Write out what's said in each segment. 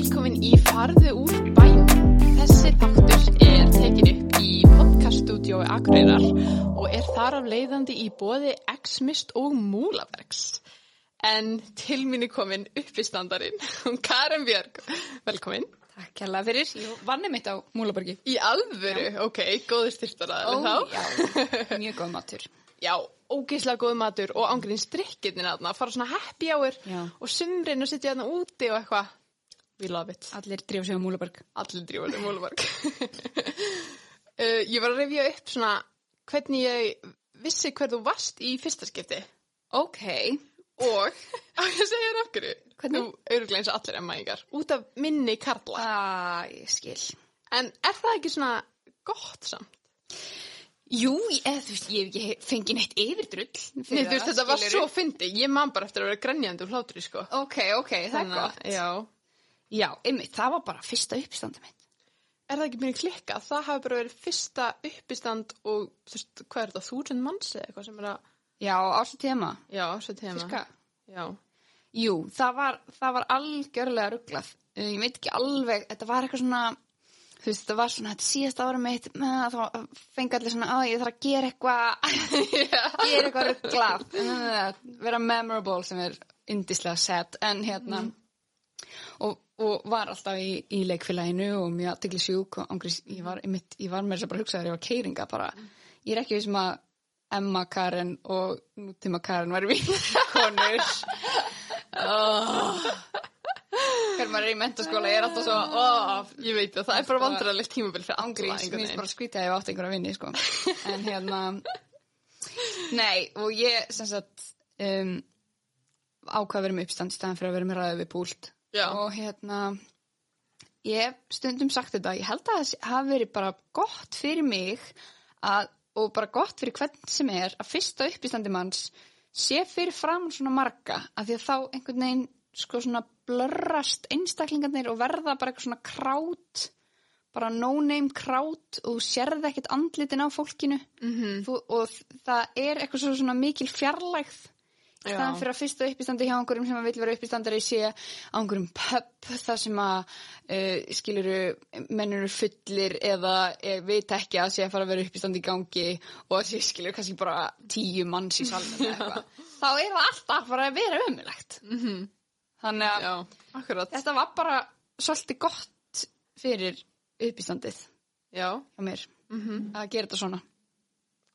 velkomin í Farðu úr bænum. Þessi þáttur er tekin upp í podcaststudiói Akureyrar og er þar af leiðandi í bóði X-Mist og Múlabergs. En til er komin uppistandarinn, Karen Björg. Velkomin. Takk kærlega fyrir. Ég vann mitt á Múlabergi. Í alvöru, ok, góður styrtaraðið þá. já, mjög góð matur. Já, ógeðslega góð matur og ángríns drikkirnir aðna, fara svona happy hour Já. og sumrin og sitja aðna úti og eitthvað. We love it. Allir drífa sig á Múlaberg. Allir drífur í múlumark. uh, ég var að revja upp svona hvernig ég vissi hver þú varst í fyrsta skipti Ok. og á ég að segja þér af hverju. Hvernig? Þú öruglega eins og allir emmæðingar. Út af minni karla. Ah, ég skil. En er það ekki svona gott samt? Jú, eða, þú veist, ég hef ekki fengið neitt yfirdrull. Nei, þú veist, þetta var svo fyndi. Ég man bara eftir að vera grenjandi úr hlátri, sko. Ok, ok, það er gott. Já. Já, einmitt, það var bara fyrsta uppstandi mitt. Er það ekki mér klikka? Það hafi bara verið fyrsta uppistand og, þú veist, hvað er þetta, þúsund manns eða eitthvað sem er að, Já, áslut tema. já, svo tema. Fiska. Já. Jú, það var, það var algjörlega rugglað. Uh, Ég veit ekki alveg, þetta var eitthvað svona, þú veist, þetta var svona, þetta síðast ára mitt, með, þá fengi allir svona, að ég þarf að gera eitthvað, gera eitthvað rugglað, uh, vera memorable sem er indislega sad, en hérna, og, og var alltaf í, í leikfélaginu og mjög aðtegli sjúk og angris, ég var, ég var með þess að bara hugsa þegar ég var keiringa bara, ég er ekki við sem að Emma Karen og nútíma Karen var við konur. Oh. hvernig maður er í mentaskóla ég er alltaf svo oh, Ég veit að það er bara vandrarlegt tímabil fyrir mér einhvern finnst bara skrítið að ég átt einhverja vinni sko. en hérna nei, og ég sem sagt um, ákvað að vera með uppstand í staðan fyrir að vera með ræðið við púlt Já. og hérna ég hef stundum sagt þetta ég held að það hafi verið bara gott fyrir mig að, og bara gott fyrir hvern sem er að fyrsta uppistandi manns sé fyrir fram svona marga af því að þá einhvern veginn sko svona blörrast einstaklingarnir og verða bara eitthvað svona krát bara no-name krát og þú sérði ekkert andlitin á fólkinu -hmm. þú, og það er eitthvað svo svona mikil fjarlægð. Þannig fyrir að fyrsta uppistandi hjá einhverjum sem að vil vera uppistandari sé á einhverjum pub þar sem að uh, skiluru mennur fullir eða uh, veit ekki að sé að fara að vera uppistandi í gangi og að sé skiluru kannski bara tíu manns í eitthvað. Þá er það alltaf bara að vera ömulegt mm -hmm. þannig að Já, þetta var bara svolítið gott fyrir uppistandið Já, hjá mér að gera þetta svona.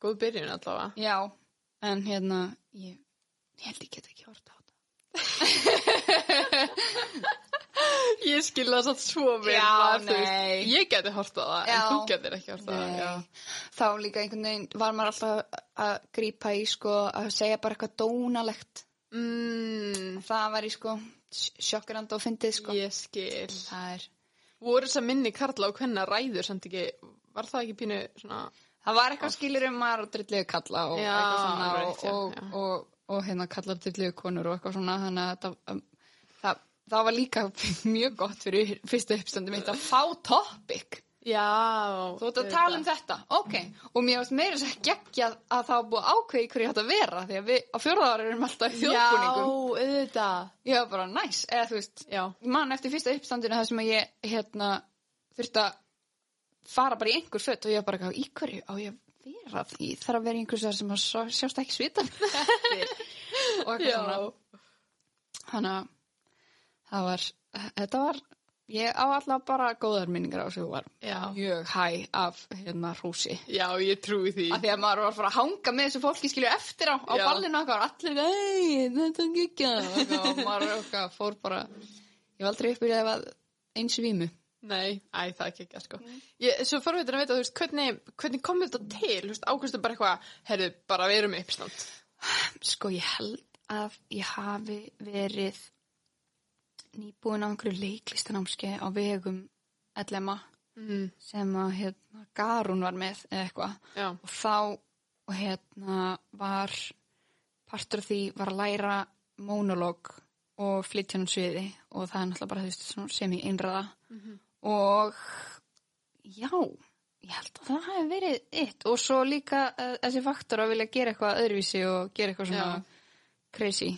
Góð byrjun allavega. já, en hérna ég, ég held ég get ekki horta á þetta Ég skil það svo vel. Já, nei. Ég geti hort á það, en þú getur ekki hort á það. Þá líka einhvern veginn var maður alltaf að grípa í sko að segja bara eitthvað dónalegt Mm, það var í sko sjokkrand og fyndið sko ég skil. það er Voru þess að minni karla og hvenna ræður samt ekki, var það ekki pínu svona, það var eitthvað skilur um maður og drillegu kalla og Já, eitthvað svona og, og, og, og, hérna kallar drillegu konur og eitthvað svona þannig að þetta um, það, það var líka mjög gott fyrir fyrsta uppstandi mitt að fá topic já. Þú ert að tala um þetta, ok og mér varst meira þess að geggja að það var búið ákveði hverju að vera því að við á fjórðaðar erum alltaf þjóðbúningum Já, auðvitað. var bara næs, eða þú veist Já. mann eftir fyrsta uppstandinu þar sem að ég hérna þurfti að fara bara í einhver fött og ég bara eitthvað, í hverju á ég vera því þarf að vera í einhver þar sem að sjá- sjást ekki svita og eitthvað Já. svona þannig að það var þetta var ég á alltaf bara góðar minningar á þessu var Já. mjög hæ af hérna hrúsi Já, ég trúi því. af því að maður var að fara að hanga með þessu fólki skilju eftir á, á Já. ballinu og allir, ei, þetta er ekki og maður okkar fór bara ég var aldrei uppbyrjaði að eins vímu Nei, æ, það er ekki ekki, sko. Ég, svo forveitin að vita, þú veist, hvernig, hvernig kom þetta til, þú veist, ákvæmstu bara eitthvað, herru, bara við erum uppstand. sko ég held að ég hafi verið nýbúin á einhverju leiklistanámski á vegum LMA Mm. sem að hérna, Garún var með eða eitthvað og þá og hérna var partur af því var að læra monolog og flytja hann sviði og það er náttúrulega bara þú veist sem í einræða og já ég held að það hefði verið eitt. Og svo líka uh, þessi faktor að vilja gera eitthvað öðruvísi og gera eitthvað svona Já. crazy.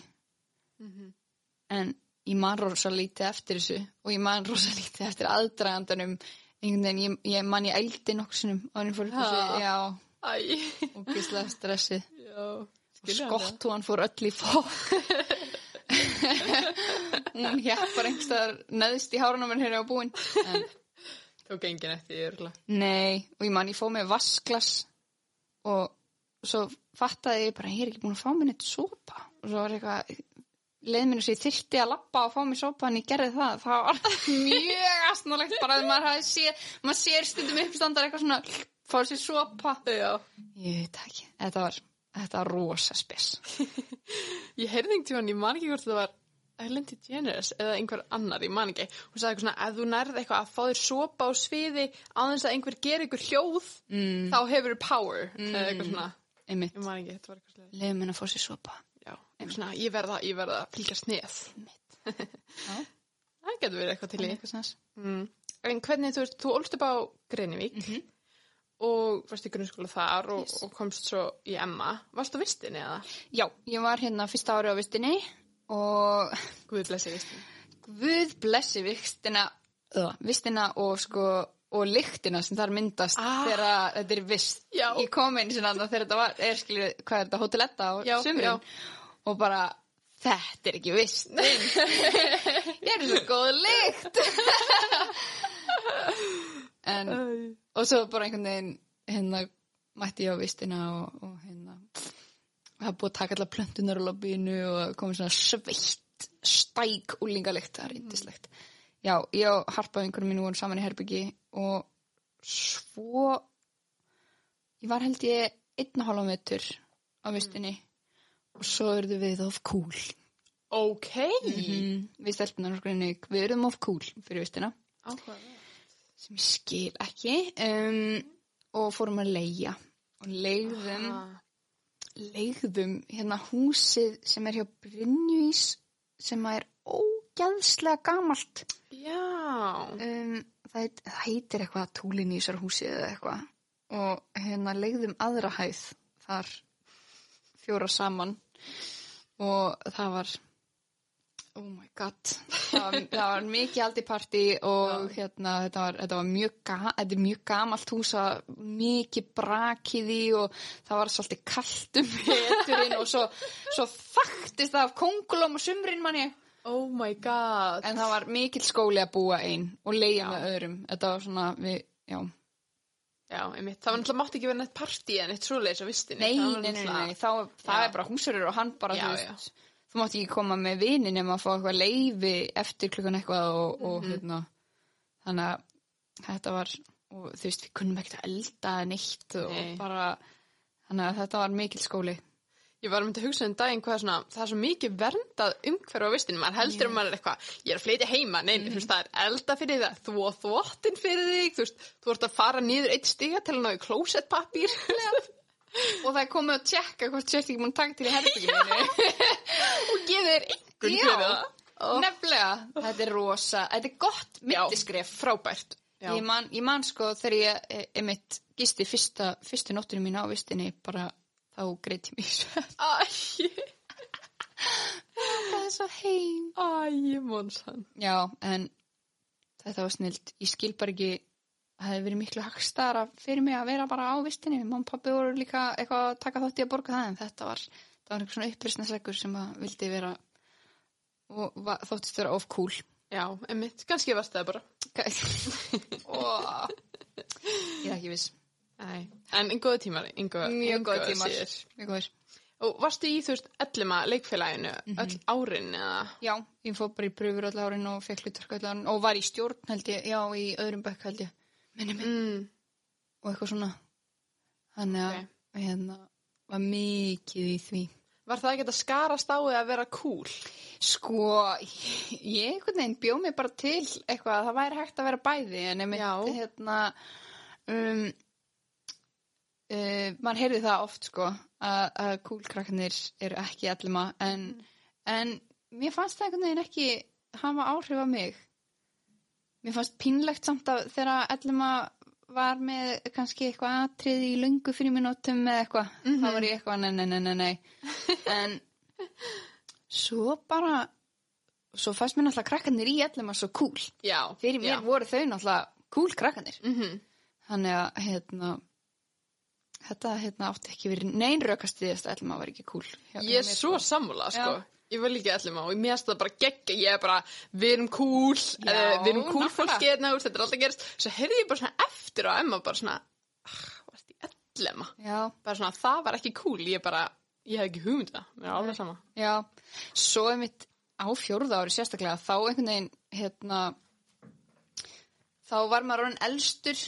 En ég man rosa lítið eftir þessu og ég man rosa lítið eftir aðdragandanum. Einhvern veginn, ég, ég man ég ældi nokkur sinnum á henni þessu, já, og gíslega stressið. Já. og skott og hann fór öll í fók hún bara einhverstaðar neðst í hárunum en hérna á búin. En, Tók enginn eftir því örgulega. nei, og ég man ég fóð með vasklas og svo fattaði ég bara, ég er ekki búin að fá mér neitt sopa. Og svo var eitthvað leið minni sem ég þyrfti að lappa og fá mér sopa en ég gerði það, það var mjög astnalegt bara að maður maður sér stundum uppstandar eitthvað svona fá sér sopa. Ég veit ekki, þetta var þetta var rosa spes Ég heyrði einhvern tímann, ég man ekki hvort það var Ellen DeGeneres eða einhver annar, ég man ekki. Hún sagði eitthvað svona, ef þú nærð eitthvað að fá þér sopa á sviði þess að einhver gerir ykkur hljóð, mm, þá hefur þú power, eða eitthvað svona. einmitt, Ég man ekki, þetta var eitthvað slega. leiðum henni að fá sér sopa Já, svona, ég verða, ég verða að fylgjast. Já. Það getur verið eitthvað til í. Mm. En hvernig, þú þú ólst upp á Greinivík og varst í grunnskóla þar og, Yes. og komst svo í Emma. Varst þú vistinni eða? Já, ég var hérna fyrsta ári á vistinni og Guð blessi vistinni. Guð blessi vistina, uh, vistina og sko og lyktina sem þar myndast Ah. þegar þetta er vist. Já. Ég kom inn sinna þegar þetta var, er skilju, hvað er þetta, hoteletta á Já, sumrin já. og bara, þetta er ekki vistin. ég er svo góð lykt. en, og svo bara einhvern veginn hérna mætti ég á vistina og, og hérna það er búið að taka allar plöntunar á lobbyinu og komið svona sveitt stæk úlingalikt, það er yndislegt já, ég og Harpa einhverjum mínu voru saman í herbyggi og svo ég var held ég einn og hálfa metur á vistinni og svo eruðu við of cool Ok. mm. við stelpunar og skrinni, við eruðum of cool fyrir vistina Áhugaverð. Sem ég skil ekki um, og fórum að leia og leigðum Ah. leigðum hérna húsið sem er hjá Brynjúís sem er ógæðslega gamalt Já. um, það, það heitir eitthvað túlinísar húsið eða eitthvað og hérna leigðum aðra hæð þar fjóra saman og það var oh my god það var, það var mikið aldi partí og hérna þetta var, þetta var mjög, þetta er mjög gamalt hús að mikið brakið í og það var svolítið kalt um veturinn og svo, svo faktist það af kongulóm og sumrin manni Oh my god. en það var mikill skóli að búa einn og leiða öðrum þetta var svona við, já Já, einmitt. Það var náttúrulega mátti ekki vera neitt partí en eitt svoleiðis á vistinni. Nei, Það nei, nei, nei, það Já. er bara húsverður og hann bara, Já, þú veist, þú mátti ekki koma með vini nema að fá eitthvað leifi eftir klukkan eitthvað og, og Mhm. hérna, þannig að þetta var, og þú veist, við kunnum ekkert að elda neitt og Nei. bara, þannig að þetta var mikil skóli. Ég var að mynda að hugsa um daginn hvað er svona, það er svo mikið verndað umhverf á vistinni, maður heldur um maður er eitthvað, ég er að flytja heima, nei, þú veist, það er elda fyrir það, þú og þvottin fyrir þig, þú veist, þú ert að fara niður eitt stiga til að ná í klósettpappír. Og það er komið að tjekka hvort sért ekki múin að taka til í herbygginu. og einhvern Já. fyrir það. Ó, Nefnilega, þetta er rosa, þetta er gott Já, myndiskref. frábært. Já. Ég man, ég man sko þegar ég e, emitt gisti fyrsta, fyrstu nóttinu mín á vistinni bara þá greiti mér svo Æ, það er svo heim æ, monsan. Já, en þetta var snilt ég skil bara ekki það hefði verið miklu hagstara fyrir mig að vera bara á vistinni. Og pappi voru líka eitthvað að taka þátt í að borga það en þetta var, það var eitthvað svona uppreisnarsleggur sem að vildi vera og var, þóttist vera of cool. Já, einmitt, kannski varst það bara. og ég er ekki viss. Nei, en engoðu tímar, engoðu. mjög góð tímar. Mjög góðir. Og varstu í, þú veist, ellima leikfélaginu, öll árin eða? Já, ég fór bara í pröfur öll árin og fekk hlutverk öll árin og var í stjórn held ég, já, í öðrum bekk held ég, minni mig, Mm, og eitthvað svona. Þannig að, hérna, var mikið í því. var það ekki að skarast á því að vera cool? Sko, ég einhvern veginn bjóð mig bara til eitthvað að það væri hægt að vera bæði, en ég myndi, hérna, um, uh, mann heyrði það oft, sko, að, að kúlkrakkanir eru ekki allima, en, en mér fannst það einhvern veginn ekki hafa áhrif á mig. Mér fannst pínlegt samt að þegar ellima var með kannski eitthvað atrið í löngu fyrir minútum eða eitthvað. Mhm. Þá var ég eitthvað, nei, nei, nei, nei, nei. en svo bara svo fannst mér náttúrulega krakkarnir í ellum að svo cool. Já. Fyrir mér já. voru þau náttúrulega cool krakkarnir. Mhm. Þannig að, hérna, þetta, hérna, átti ekki verið neyn rökastiðist ellum að vera ekki cool. hjá- Ég er svo sammála, sko. Já. Ég var líka allir maður og mér finnst það bara geggja, ég er bara, við erum cool, Já, uh, við erum cool fólki hérna, þetta er alltaf gerist. Svo heyrði ég bara svona eftir á Emma, bara svona, ah, varst í ellema? Já, Bara svona, það var ekki cool, ég bara, ég hef ekki hugmynd það, mér er alveg sama. já. Svo er mitt á fjórða ári sérstaklega, þá einhvern veginn, hérna, þá var maður orðin elstur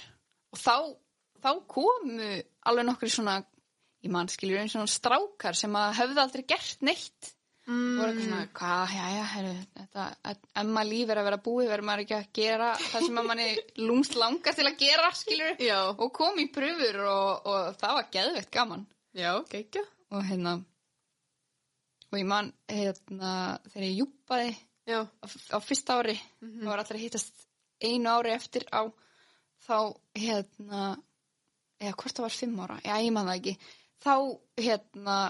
og þá, þá komu alveg nokkri svona, ég mann skiljur einn svona strákar sem að höfðu aldrei gert neitt. Mm. voru eitthvað svona, hvað, já, já, herru, þetta, ef maður líf er að vera búið, verður maður ekki að gera það sem manni lúmst langar til að gera, skilur, Já. og kom í pröfur og, og það var geðveitt gaman. Já, geggja. Og hérna, og ég man, hérna, þegar ég júpaði á, á fyrsta ári, það var allir að hittast einu ári eftir á, þá, hérna, eða hvort það var fimm ára, já, ég man það ekki, þá, hérna,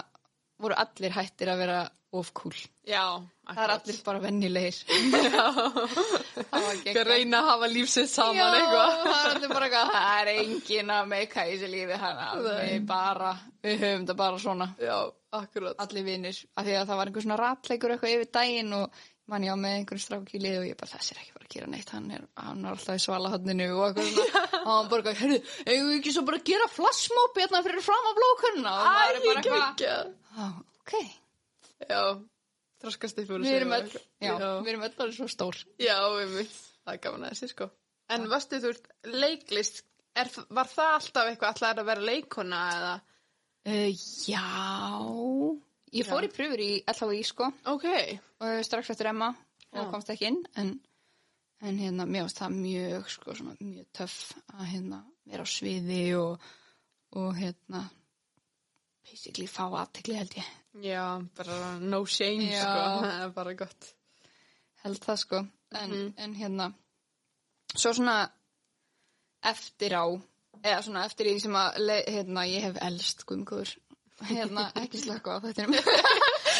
voru allir hættir að vera of cool. Já, Það er allir bara venjulegir. það var Ekki að reyna að hafa lífsins saman eitthvað. það er allir bara eitthvað, það er engin að meika í þessu lífi hana. Við bara, við höfum það bara svona, Já, akkurat. allir vinnir. Það var einhver svona ratleikur eitthvað yfir daginn og mann ég á með einhverjum lið og ég bara, þessi er ekki bara að gera neitt, hann er, hann er alltaf í svalahöndinu og eitthvað svona. og hann bara, herru, eigum við ekki svo bara að gera flashmob hérna fyrir fram á blókunna? Og maður er bara eitthvað, geggja. "Á, ok, Já, þroskast upp við erum öll, já, við erum öll alveg svo stór. Já, einmitt. Það er gaman að þessi, sko. En varstu þú leiklist, er, var það alltaf eitthvað alltaf að vera leikona eða? Uh, já, ég fór í pröfur í LHI sko Ok, og strax eftir Emma og Já. komst ekki inn en, en hérna, mér varst það mjög sko, svona, mjög töff að hérna vera á sviði og, og hérna basically fá aðtekli held ég já, bara no shame, Já. sko. Það er bara gott. held það sko en, Mhm. en hérna svo svona eftir á eða svona eftir því sem að le- hérna, ég hef elst guðmgóður hérna, ekki slaka á þetta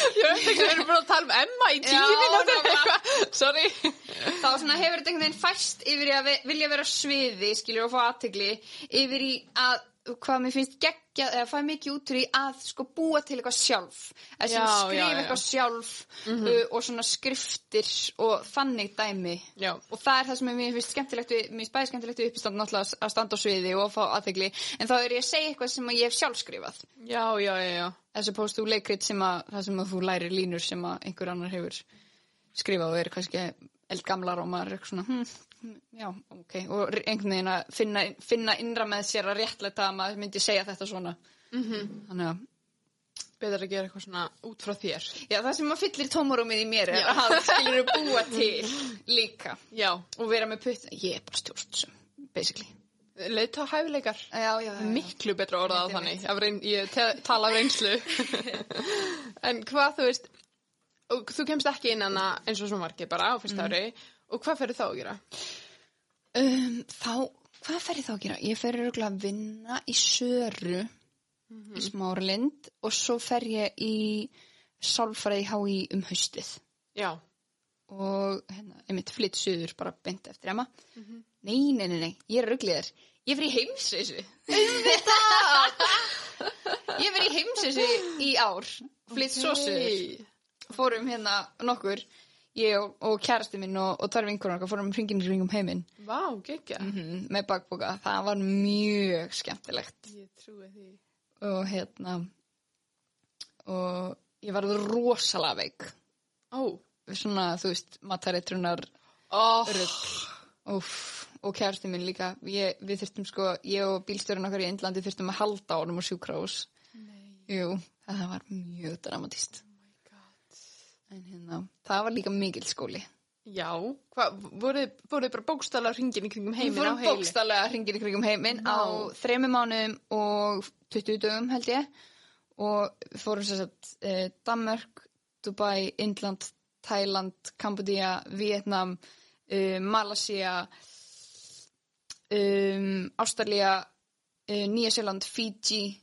Ég veit ekki, við erum bara að tala um Emma í tíu Já, mínútur nákvæmlega. eitthvað. Sorry. þá svona hefur þetta einhvern veginn fæst yfir í að ve- vilja vera á sviði skilur og fá aðtegli yfir í að hvað mér finnst geggja eða fæ mikið út í að sko búa til eitthvað sjálf. Að sem skrifa eitthvað sjálf uh, og svona skriftir og þannig dæmi. Já. og það er það sem mér finnst skemmtilegt mér finnst bæði skemmtilegt uppistand náttúrulega að standa á sviði og fá aðtegli en þá er ég að segja eitthvað sem að ég hef sjálf skrifað. Já, já, já, já. þessu póstu leikrit sem að það sem að þú lærir línur sem að einhver annar hefur skrifað og er kannski eldgamlar og maður er eitthvað svona hm, já, ok, og einhvern veginn að finna, finna innra með sér að réttlæta að maður myndi segja þetta svona Mhm. þannig að, Betur að gera eitthvað svona út frá þér. já, það sem að fyllir tómarúmið í mér er Já. að það skilur að búa til líka Já. og vera með putt, ég er bara stjórnsum basically, Leita hæfileikar. já, já, já. Miklu betra orðað á þannig. Reyn, ég tala af reynslu. en hvað þú veist, þú kemst ekki inn hana eins og svo margir bara á fyrsta ári. Og hvað ferðu þá að gera? Um, þá, hvað fer ég þá að gera? Ég fer örgulega að vinna í Söru í Smáralind og svo fer ég í sálfræði hái um haustið Já. og hérna, einmitt flytt söður bara beint eftir Emma. Nei, nei, nei, nei, ég er ruggliðar. Ég fer í heimsreysu. ég fer í heimsreysu í ár, flytt svo söður. Fórum hérna nokkur, ég og, og kærasti minn og, og tvær vinkur okkar fórum hringin í kringum heiminn. Vá, geggja. Mhm, með bakboka, það var mjög skemmtilegt Ég trúi því. og hérna og ég var rosalega veik Ó. svona, þú veist, matareitrunar Ó. Úf, og kærasti minn líka ég, við þurftum sko, ég og bílstjórinn okkar í Indlandi þurftum að halda á honum á sjúkrahús Jú, það var mjög dramatist en hérna, það var líka mikil skóli Já. Hvað, voru bara bókstala hringin í kringum Við heiminn á heili? bókstallega hringin í kringum heiminn Vá. á þremur mánuðum og 20 dögum held ég og við fórum sér satt eh, Danmörk, Dubai, Indland, Thailand, Kambodía, Vietnam, uh, Malaysia, um, Ástralía, uh, Nýja-Sjöland, Fiji,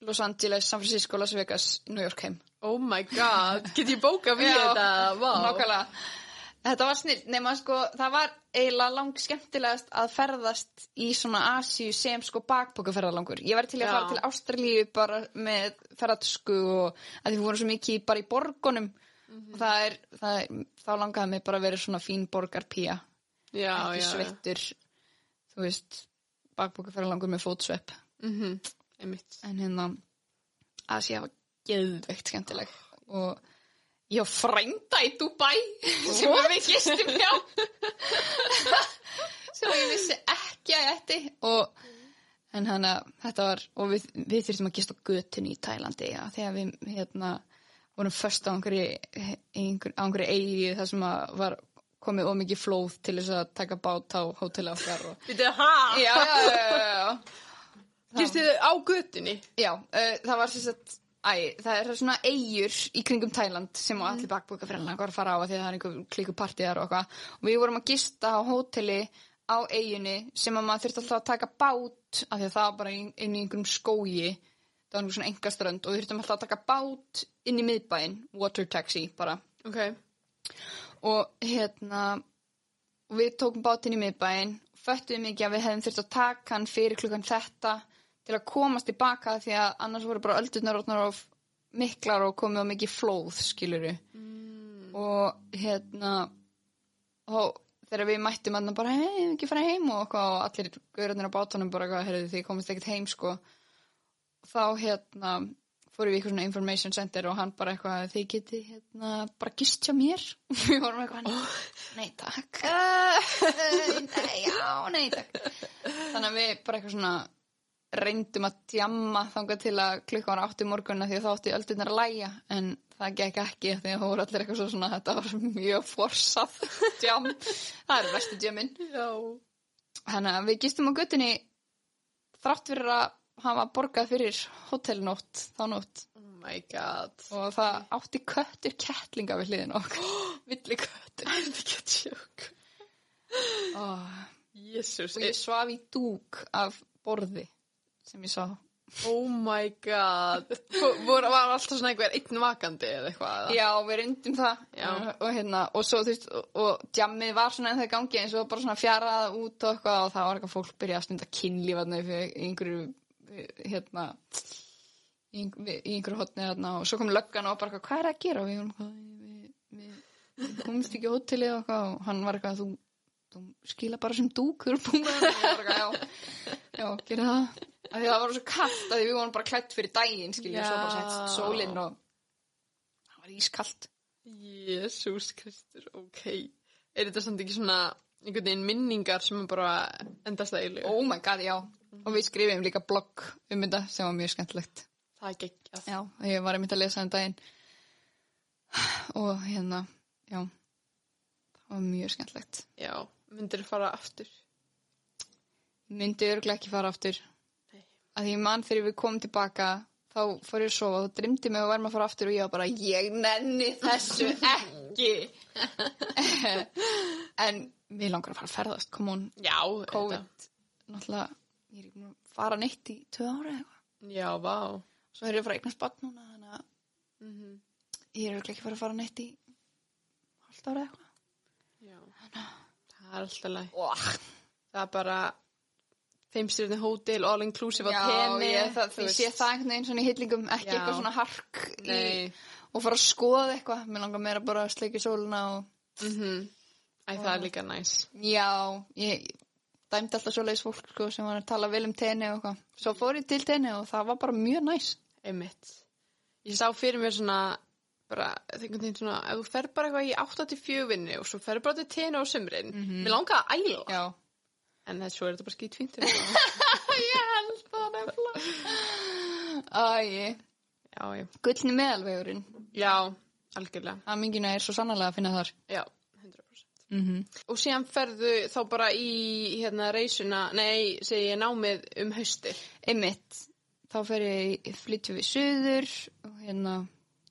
Los Angeles, San Francisco, Las Vegas, New York heim. Oh my god. Get ég við Já. þetta? Vá. Nákvæmlega. Þetta var snill, nema sko, það var eiginlega lang skemmtilegast að ferðast í svona Asíu sem sko bakbókaferðalangur. Ég var til að Já. fara til Ástralíu bara með ferðatsku og að því við vorum svo mikið bara í borgunum og það er, það er, þá langaði mig bara að vera svona fín borgarpía, Já, ekki já. sveittur, þú veist, bakbókaferðalangur með fótsvepp. Mhm, einmitt. En hérna, Asía var geðveikt skemmtileg. Og ég var frænda í Dubai sem við gistum hjá. Sem ég vissi ekki að ætti. Og en hann að þetta var og við, við þurftum að gista á götunni í Tælandi ja, þegar við hérna vorum först á einhverju einhver, á einhverju eigi þar sem að var komið ómikið flóð til þess að taka bát á hóteli okkar og Vitið það, já, já, já, já, já. Gistu þið á götunni? Já, uh, það var sagt, æ, það er svona eigur í kringum Tæland sem á allir bakbúka fyrir að fara á að því að það er einhver klíku partíðar og eitthvað. Og við vorum að gista á hóteli á eiginni sem að maður þurfti alltaf að taka bát af því að það var bara inn inn í einhverjum skógi. Það var einhver svona engaströnd og við þurftum alltaf að taka bát inn í miðbæinn, water taxi bara. Ok. Og hérna, og við tókum bátinn í miðbæinn, föttuðum ekki að við hefðum þurft að taka hann fyrir klukkan þetta til að komast tilbaka því að annars voru bara öldurnar of miklar og komið á mikið flóð, skiluru. Mm. Og hérna, og þegar við mættum hann bara, hei, við ekki fara heim og, og allir gaurarnir á bátunum bara, heyrðu því komist ekkert heim, sko. Þá hérna, fórum við í eitthvað svona information center og hann bara eitthvað, þið geti hérna bara gist hjá mér. við vorum eitthvað, nei takk. Uh, nei, já, nei takk. Þannig að við bara eitthvað svona reyndum að djamma þangað til að klukka var áttu morgunna því að þá átti öldurnar að læja en það gekk ekki því að það voru allir eitthvað svo svona þetta var mjög forsað djam það er vestu djamin Já. þannig að við gistum á guttinni þrátt fyrir að hafa borgað fyrir hótelnótt þá nótt. Oh my god. og það átti köttur kettlinga við hliðin okkur. Villi köttur. Það er ekki að Jésús. og ég svaf í dúk af borði sem ég sá. Oh my god. Voru, var alltaf svona einhver einn vakandi eða eitthvað? Já, við reyndum það. Já. og, hérna, og svo þú veist og, og djammið var svona ennþá í gangi eins og bara svona fjaraða út og eitthvað og það var eitthvað fólk byrjað að stunda kynlífarni fyrir einhverju hérna í, einhverju hotni hérna og svo kom löggan og bara eitthvað, hvað er að gera? Og við eitthvað, við, komumst ekki á hótelið og eitthvað. Og hann var eitthvað, þú, þú skila bara sem dúk, þú búin með það og ég var eitthvað, já, já, gera það af því að það var svo kallt að því við vorum bara klætt fyrir daginn skiljum, svo bara sett sólinn og það var ískallt Jésús Kristur, ok. Er þetta samt ekki svona einhvern veginn minningar sem er bara endast að eilu? oh my god, já og við skrifum líka blogg um þetta sem var mjög skemmtilegt Það er geggjað. já, ég var einmitt að lesa um daginn og hérna já, það var mjög skemmtilegt Já, myndir fara aftur? myndi örgulega ekki fara aftur. Að því ég mann þegar við komum tilbaka þá fór ég að sofa og drimdi mig að verma að fara aftur og ég var bara, ég nenni þessu ekki en við langar að fara að ferðast on, Já, COVID náttúrulega, ég er ekki búin að fara neitt í tvö ára eða eitthvað. Já, vá. svo er ég að fara að eignast barn núna þannig að Mm ég er ekki að fara að fara neitt í halvt ára eitthvað Já. Það er alltaf læg. Það er bara feimstyrni hótel, all inclusive á já, tenni. ég, það, ég sé það einhvern veginn svona í hillingum ekki Já. eitthvað svona hark í, og fara að skoða eitthvað mér langar meira bara að sleiki sóluna og Mm Æ, það er líka næs. já, ég dæmdi alltaf svoleiðis fólk sko, sem var að tala vel um tenni og eitthvað svo fór ég til tenni og það var bara mjög næs Einmitt. Ég sá fyrir mér svona, bara, þegar þú fer bara eitthvað í 8-4 vinni og svo fer bara til tenni á sömrin, mér langar að æla. já, En það svo er þetta bara skýt fínt. ég held það nefnilega æ, já, já. gullni meðalvegurinn Já, algjörlega. að mingina er svo sannlega að finna þar Já, 100%. mm -hmm. Og síðan ferðu þá bara í hérna reysuna, nei, segi ég námið um hausti. einmitt, þá fer ég flytju við söður og hérna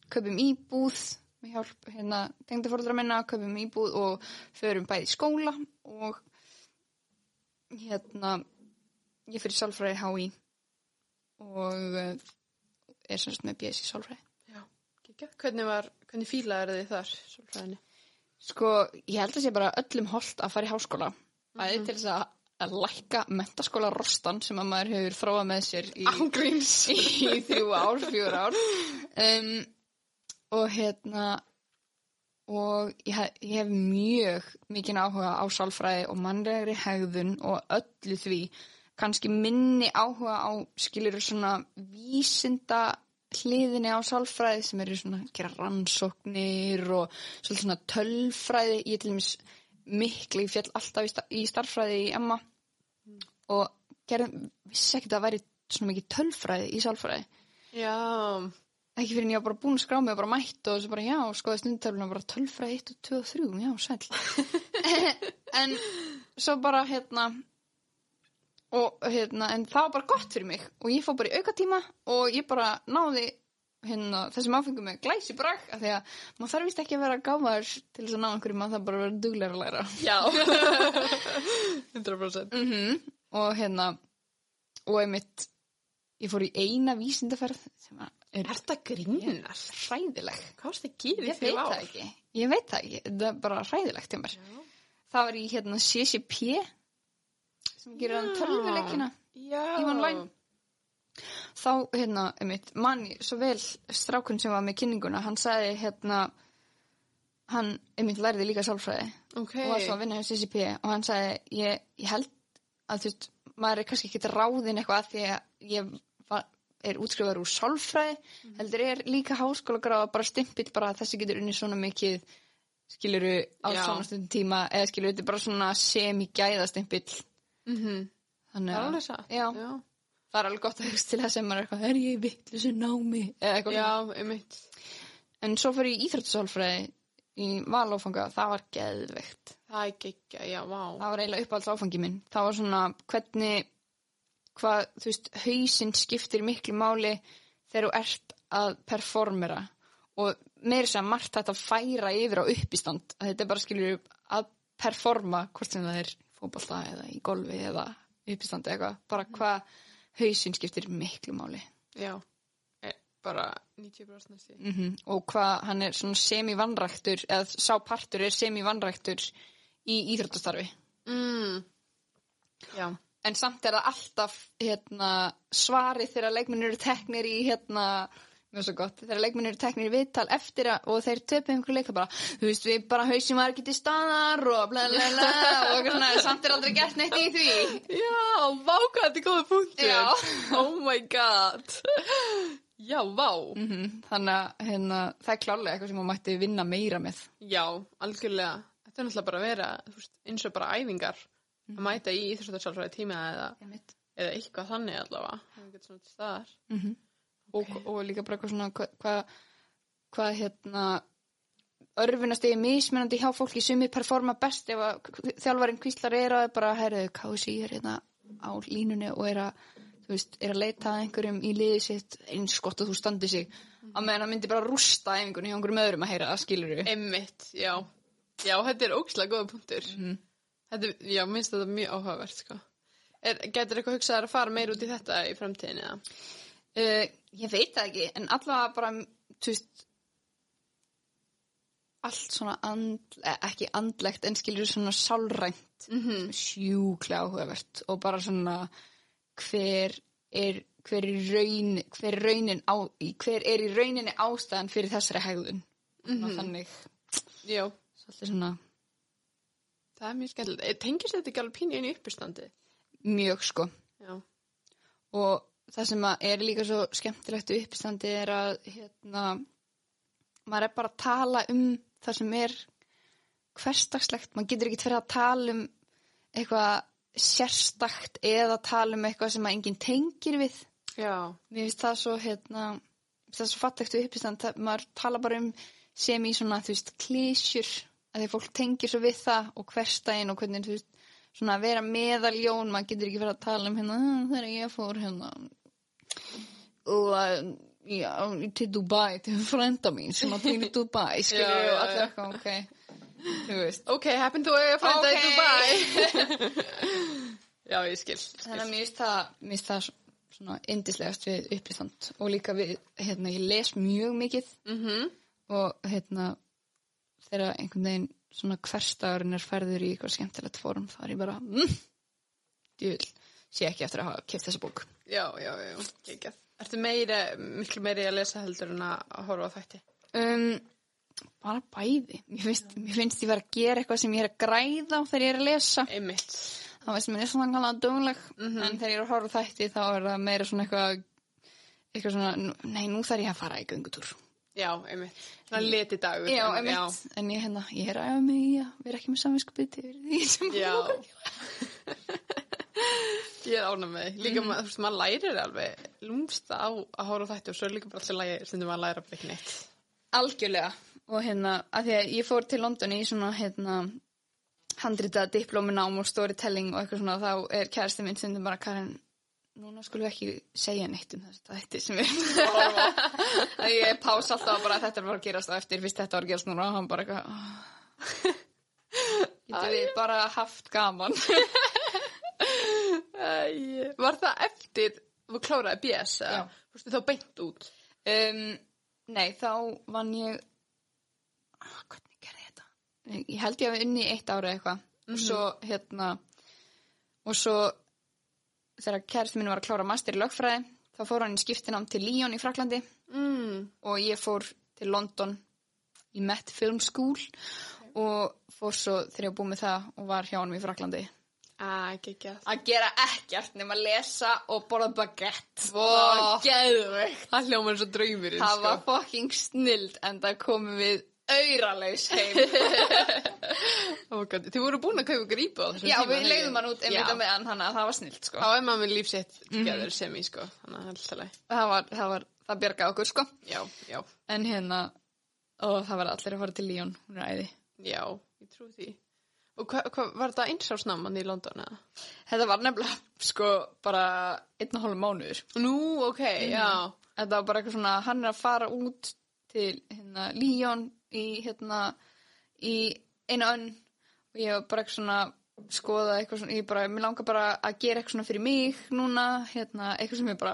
köpum íbúð með hjálp hérna tengdafóraldra minna, köpum íbúð og förum bæði skóla og hérna ég fyrir sálfræði HÍ og eh, er semst með BS í sálfræði ekki. Hvernig var, hvernig fílaður þið þar, svolfræðinni? Sko, ég held að sé bara öllum holdt að fara í háskóla. Bæði Mhm. til þess að, að lækka mentaskóla rostan sem að maður hefur þróað með sér í, Ángríns. í þrjú ár, fjör ár. Um, og hérna, og ég hef, ég hef mjög mikinn áhuga á sálfræði og mannlegri hegðun og öllu því. Kannski minni áhuga á skilur svona vísinda hliðinni á sálfræði sem eru svona gera rannsóknir og svona tölfræði. Ég til dæmis miklu, fjall alltaf í, sta í Emma og gerðum, vissi ekki að það væri svona mikið tölfræði í sálfræði. Já, Ekki fyrir en ég var bara búin að skrá mig og bara mætt og svo bara já, skoði stundtöfluna bara tölfræði 1 og 2 og 3, já, sæl. en svo bara hérna og hérna, en það var bara gott fyrir mig og ég fór bara í aukatíma og ég bara náði hérna þessum áfengum með glæsi brag af því að maður þarf vist ekki að vera gáðar til þess að ná einhverju, maður þarf bara að vera duglegur að læra. já. 100%. mm og hérna og einmitt ég fór í eina vísindaferð sem var- er þetta grínast? hræðileg. Hvað varst að gera í ég þrjú veit það ekki. Ég veit það ekki, það er bara hræðilegt hjá mér. Það var í hérna CCP sem gerir hann tölvuleikina. Í online. Þá hérna, einmitt, manni svo vel strákun sem var með kynninguna. Hann sagði hérna hann, einmitt, læriði líka sálfræði. Ok. og var svo að vinna hjá CCP og hann sagði, ég, ég held að þú veist, maður er kannski ekki ráðin eitthvað að því að ég er útskrifaður úr sálfræði heldur er líka háskóla gráða bara stimpill bara að þessi getur unni svona mikið skiluru á svona stundum tíma eða skiluru, þetta er bara svona semi-gæða stimpill Mhm. þannig Það er að já, Já. það er alveg gott að hugst til þess að maður er eitthvað, er ég vitlu sem námi eða eitthvað Já, svona. einmitt. en svo fyrir ég íþrættusálfræði í valófanga, það var geðveikt Það er geggja, já, vá. það var eiginlega uppáhalds áfangi minn það var svona hvernig hvað, þú veist, hausinn skiptir miklu máli þegar þú ert að performera og meira sem margt þetta að færa yfir á uppistand að þetta er bara skilur að performa hvort sem það er í fótbolta eða í golfi eða uppistandi eitthvað bara hvað hausinn skiptir miklu máli Já. Eh, Bara 90% næstu. mm og hvað hann er semi-vannræktur eða sá partur er semi-vannræktur í íþróttastarfi Mm. Já. En samt er það alltaf hérna, svarið þegar leikmennir eru teknir í hérna, mjög svo gott þegar leikmennir eru teknir í viðtal eftir að, og þeir töpu einhverju leika bara, þú veist við bara hausum var ekki til staðar og bla bla bla og svona, samt er aldrei gert neitt í því Já, vá hvað þetta er góða punktur. Já. Oh my god. Já, vá. mm þannig að hérna, það er klálega eitthvað sem maður mætti vinna meira með Já, algjörlega. Þetta er náttúrulega bara að vera veist, eins og bara æfingar að mæta í íþróttarsálfræði tíma eða, eða eitthvað þannig allavega. Það getur svona til staðar. mm og, og líka bara eitthvað svona hvað hva, hva, hérna örfunastegi mismunandi hjá fólki sumi performa best ef að þjálfarinn kvíslar er að bara herðu kási er hérna á línunni og er að þú veist, er að leita að einhverjum í liði sitt eins gott að þú standi sig að meðan það myndi bara rústa einhvern hjá einhverjum öðrum að heyra það skilur við Emmitt, já. Já, þetta er ókslega góða punktur. Mhm. Þetta, já, minnst þetta mjög áhugavert, sko. Er, getur eitthvað hugsaðar að fara meir út í þetta í framtíðinni, eða? uh, ég veit það ekki en allavega bara veist allt svona and, eh, ekki andlegt en skilur svona sálrænt Mm -hmm. sjúklega áhugavert og bara svona hver er hver er, raun, hver er raunin á, hver er í rauninni ástæðan fyrir þessari hegðun mm þannig Já, svolítið svona það er mjög skemmtilegt. Tengist þetta ekki alveg inn í uppistandi? mjög sko Já. og það sem er líka svo skemmtilegt við uppistandi er að hérna maður er bara að tala um það sem er hversdagslegt, maður getur ekki fyrir að tala um eitthvað sérstakt eða tala um eitthvað sem að enginn tengir við Já. mér finnst það svo hérna það er svo fattægt við uppistand það, maður tala bara um sem í svona þú veist klísjur að því fólk tengir svo við það og hverstæðin og hvernig þú veist svona að vera meðaljón maður getur ekki fyrir að tala um hérna "Ah, þegar ég fór hérna og að já, til Dubai, til frænda mín sem að til Dubai, já, og allir eitthvað, ok þú veist Ok, happen to eiga frænda í Ok. Dubai. Já, ég skil. Þannig að mér finnst það, mér finnst það svona indislegast við uppistand og líka við, hérna, ég les mjög mikið Mm og hérna þegar einhvern veginn svona hverstagurinn er ferður í eitthvað skemmtilegt fórum þá er ég bara mm, djúl, sé ekki eftir að hafa keft þessa bók Já, já, já, geggjað. Ertu meira, miklu meiri að lesa heldur en að horfa á þætti? um, bara bæði mér finnst, mér finnst ég vera að gera eitthvað sem ég er að græða þegar ég er að lesa Einmitt. þá veist mér er svona kannlega dögleg en þegar ég er að horfa á þætti þá er það meira svona eitthvað eitthvað svona, nei nú þarf ég að fara í göngutúr Já, einmitt. Það leti dagur. já, en- einmitt, en ég, hérna, ég er að æfa mig í að vera ekki með samvinskupið til því sem Já. Ég er ánum með. Líka, mm. þú veist, maður lærir alveg lúmst á að horfa á þætti og svo er líka bara alltaf lægi sem maður læra bara ekki neitt. algjörlega og hérna, að því að ég fór til London í svona, hérna handrita diplóminám og storytelling og eitthvað svona, þá er kærasti minn stundum bara Karin, núna skulum við ekki segja neitt um þetta þetta sem við erum að horfa á." að ég pása alltaf bara þetta er bara að gerast á eftir, fyrst þetta var að gerast núna og hann bara eitthvað "Ah." getur við bara haft gaman Æ, var það eftir, þú kláraði BS. Þú veist, þá beint út. um, nei, þá vann ég ah, hvernig gerði þetta ég held ég að við unni eitt ára eitthvað og svo hérna og svo þegar kærasti minn var að klára master í lögfræði þá fór hann í skiptinám til Lyon í Fraklandi Mm. og ég fór til London í Met Film School og fór svo þegar ég búið með það og var hjá hann í Fraklandi Æ, geggjað. að gera ekkert nema að lesa og borða baguette Vó. og geðveikt Það hljóma eins og draumurinn, Það sko. var fucking snild en það komum við auralaus heim. Oh. Þið voru búin að kaupa þessum Já, tíma. við leiðum hann út einmitt á meðan þannig að það var snild sko. Þá er maður með lífsitt together sem í, sko. Að það. Það var, það var, það bjargaði okkur sko. Já, já, En hérna, og það var allir að fara til Líón, hún er æði. já, ég trú því. Og hvað, hva, var þetta einsásnaman í London, eða? Þetta var nefnilega sko bara einn og hálf mánuður. Nú, ok, já. Þetta var bara eitthvað svona, hann er að fara út til hérna Líón í hérna, í einu önn og ég var bara eitthvað svona skoða eitthvað svona, ég bara, mér langar bara að gera eitthvað svona fyrir mig núna, hérna, eitthvað sem er bara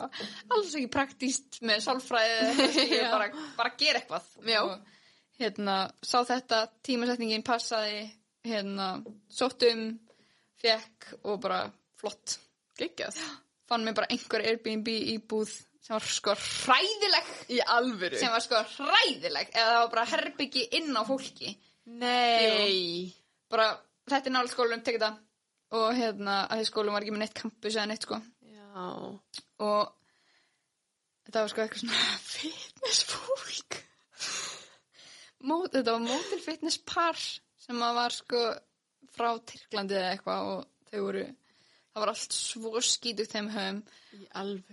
alls ekki praktíst með sálfræði, ég bara, bara gera eitthvað. Já. Og, hérna, sá þetta, tímasetningin passaði, hérna, sóttum, fekk og bara flott. Geggjað. Fann mér bara einhver Airbnb íbúð sem var sko hræðileg, Í alvöru. sem var sko hræðileg, eða það var bara herbyggi inn á fólki. Nei. bara þetta er nálega skólum, tekið það og hérna, að því skólum var ekki með neitt campus eða neitt sko Já. og þetta var sko eitthvað svona fitness fólk Mót, þetta var mótil fitness par sem var sko frá Tyrklandi eða eitthvað og þau voru það var allt svo skítugt þeim höfum.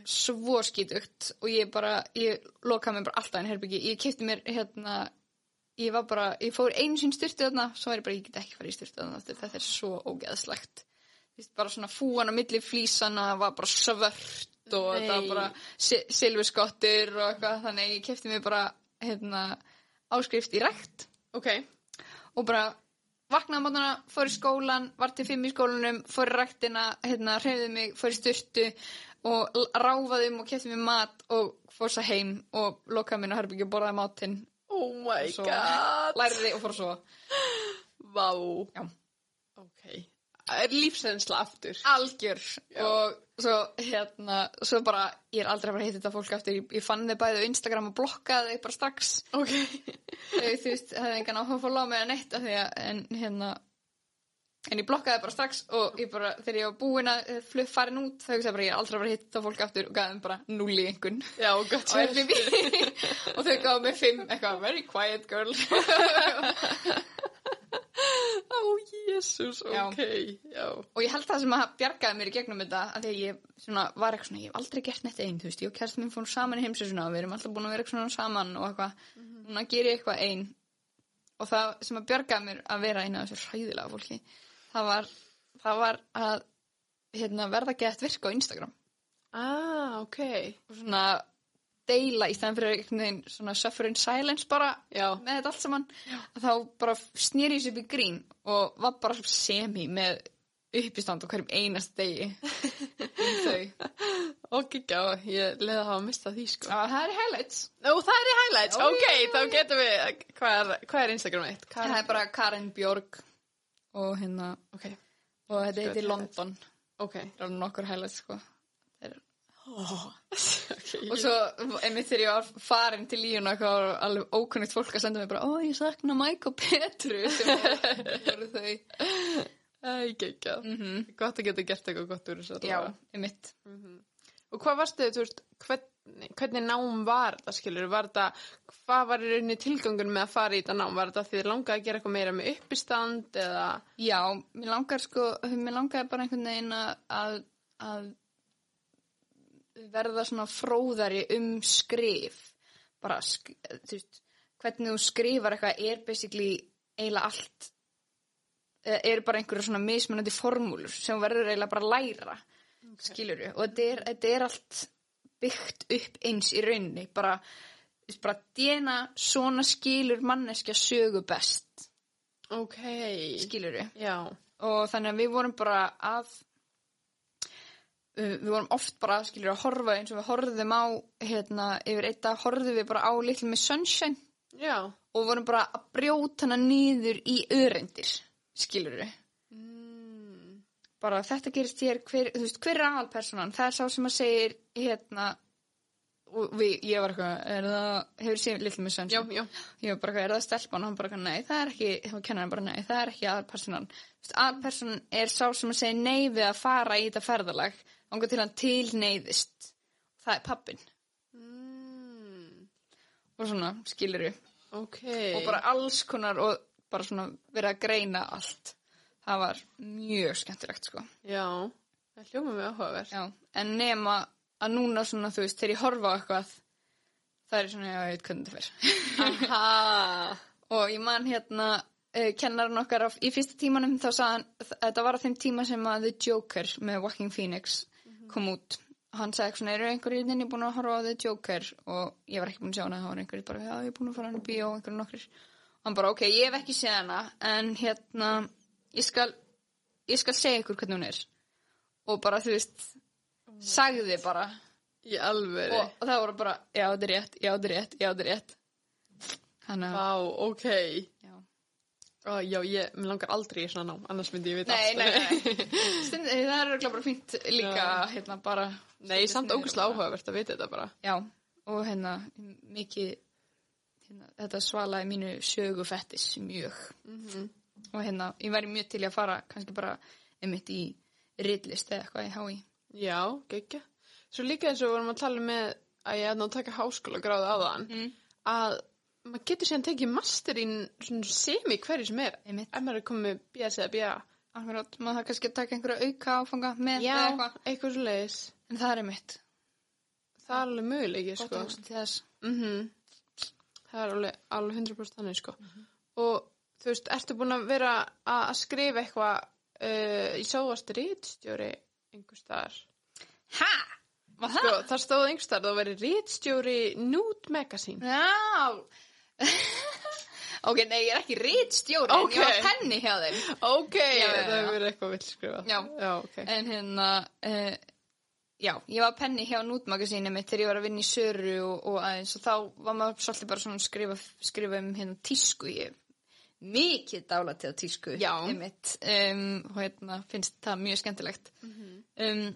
Svo skítugt. Og ég bara, ég lokaði mér bara alltaf inn herbyggi, ég kipti mér hérna ég var bara, ég fór einu sín styrtu þarna, svo var ég bara, ég get ekki farið í styrtu þarna þetta er svo ógeðslegt. Bara svona fúan á milli flísana var bara svört og Nei. þetta var bara si- silfurskottur og eitthvað, þannig ég kefti mér bara hérna áskrift í rækt Ok. og bara vaknaði á mótana, fór í skólan, var til fimm í skólanum, fór í ræktina, hérna, hreyfði mig, fór í styrtu og ráfaði um og kefti mér mat og fór svo heim og lokaði mér á herbyggju og borðaði matinn Oh my Svo- god. læriði og fór svo Vá. Já. Ok. Er lífsreynsla aftur. algjör Já. og svo hérna svo bara, ég er aldrei að fara að hitta þetta fólk aftur. Ég, ég fann þið bæði á Instagram og blokkaði þið bara strax. Ok. Þau, þú veist, hefði engan áhuga að fóla á mig að neitt af því að, en hérna en ég blokkaði bara strax og ég bara, þegar ég var búin að eh, flug farin út þá hugsaði bara, ég er aldrei að fara að hitta fólk aftur og gæði þeim bara null í einhvern Já, Airbnb. Og þau gáðu mig fimm eitthvað, very quiet girl jésús, ok. Já. og ég held það sem að bjargaði mér í gegnum þetta að því að ég svona, var eitthvað svona, ég hef aldrei gert neitt einn, þú veist, ég og kærast minn fórum saman í heimsesuna og við erum alltaf búin að vera eitthvað svona saman og eitthvað, núna ger ég eitthvað einn og það sem að bjargaði mér að vera eina af þessu hræðilega fólki það var, það var að hérna, verða gett virka á Instagram Ah, ok. og svona deila í stæðan fyrir einhvern veginn svona suffer in silence bara Já. með þetta allt saman þá bara snýri ég sér upp í grín og var bara semi með uppistand á hverjum einast degi um þau og ekki á, ég leði að hafa mistað því sko. Já, það er highlights. Ó, það er í highlights, Ó, ok, já, já, þá já. getum við, hvað er, hvað er Instagram eitt? Það er bara Karen Björg og hérna, Ok, og þetta heitir. London. ok. Það er nokkur highlights, sko. Það er- okay Og svo, einmitt þegar ég var farin til líuna, var alveg ókunnigt fólk að senda mig bara, ó, ég sakna Mike og Petru, sem voru, þau. Æ, geggjað. Mm Gott að geta gert eitthvað gott úr þessu Já, einmitt. Og hvað varstu, þú veist, hvernig, hvernig nám var þetta, skilur? Var þetta, hvað var í rauninni tilgangun með að fara í þetta nám? Var þetta því þið langaði að gera eitthvað meira með uppistand eða? Já, mér langar sko, mér langaði bara einhvern veginn að, að, að verða svona fróðari um skrif. Bara, sk þú veist, hvernig þú skrifar eitthvað er basically eiginlega allt, eh, eru bara einhverju svona mismunandi formúlur sem verður eiginlega bara læra, okay. skilur Og þetta er, þetta er allt byggt upp eins í rauninni, bara, bara djena svona skilur manneskja sögu best, Ok. skilur Já. og þannig að við vorum bara að við vorum oft bara skilur að horfa eins og við horfðum á hérna, yfir eitt dag horfðum við bara á Little Miss Sunshine. Já. og vorum bara að brjóta hana niður í örendir skilur við Mm. bara þetta gerist hér, hver, þú veist, hver er aðalpersonan það er sá sem að segir hérna og við, ég var eitthvað er það, hefur séð Little Miss Já, Sunshine? Já. ég var bara eitthvað, er það stelpan? Og hann bara eitthvað, nei, það er ekki, þá kennar hann bara nei, það er ekki aðalpersonan Þú veist, aðalpersonan er sá sem að segja nei við að fara í þetta ferðalag ánga til hann tilneiðist það er pappin Mm. og svona, skilur Ok. og bara alls konar og bara svona verið að greina allt það var mjög skemmtilegt sko Já. Það hljóma mig áhugaverð. En nema að núna svona, þú veist, þegar ég horfa á eitthvað það er svona, já, ég veit hvernig þetta fer og ég man hérna uh, kennarinn okkar á, í fyrsta tímanum þá sagði hann, þetta var á þeim tíma sem að The Joker með Walking Phoenix kom út. Hann sagði eitthvað svona, eru einhverjir inni búin að horfa á The Joker? Og ég var ekki búin að sjá hana það var einhverjir bara, já, ég er búin að fara hann í bíó og einhverjir nokkrir. Og hann bara, ok, ég hef ekki séð hana en hérna, ég skal ég skal segja ykkur hvernig hún er. Og bara, þú veist sagði bara. Í alvöru. og, og það voru bara, já, þetta er rétt, já, þetta er rétt, já, þetta er rétt. Vá, ok. Ó, já, ég, langar aldrei í svona nám, annars myndi ég vita Nei, allt. nei, nei. Stund, það er örugglega bara fínt líka, Já. hérna, bara... Nei, samt ógustlega áhugavert að vita þetta bara. Já, og hérna, mikið, hérna, þetta svalaði mínu sögufettis mjög. Mhm. Og hérna, ég væri mjög til að fara, kannski bara, einmitt í ritlist eða eitthvað í HÍ. Já, geggja. Svo líka eins og við vorum að tala með að ég er að taka háskóla gráði á þann, Mm. að maður getur síðan tekið master í svona semi hverju sem er. Einmitt. Ef maður er komið með BS eða BA. Akkurát, maður það kannski að taka einhverja auka áfanga með Já, eða eitthvað. eitthvað svo leiðis. En það er einmitt. Það er alveg möguleiki, Gott sko. Mm Það er alveg, alveg 100% þannig, sko. Og þú veist, ertu búin að vera að skrifa eitthvað, uh, ég sá varst rítstjóri einhver staðar. Það? Sko, það stóð einhver staðar, það verið rítstjóri Nude Magazine. Já. ok, nei, ég er ekki rítstjóri, Ok. en ég var penni hjá þeim. Ok, Já, það hefur eitthvað vill skrifað. Já. Já, ok. En hérna, uh, já, ég var penni hjá nútmagasínu mitt þegar ég var að vinna í Söru og, og aðeins og þá var maður svolítið bara svona að skrifa, skrifa um hérna tísku. Ég mikið dálatið á tísku. Já. Einmitt, um, og hérna finnst það mjög skemmtilegt. Mhm. um,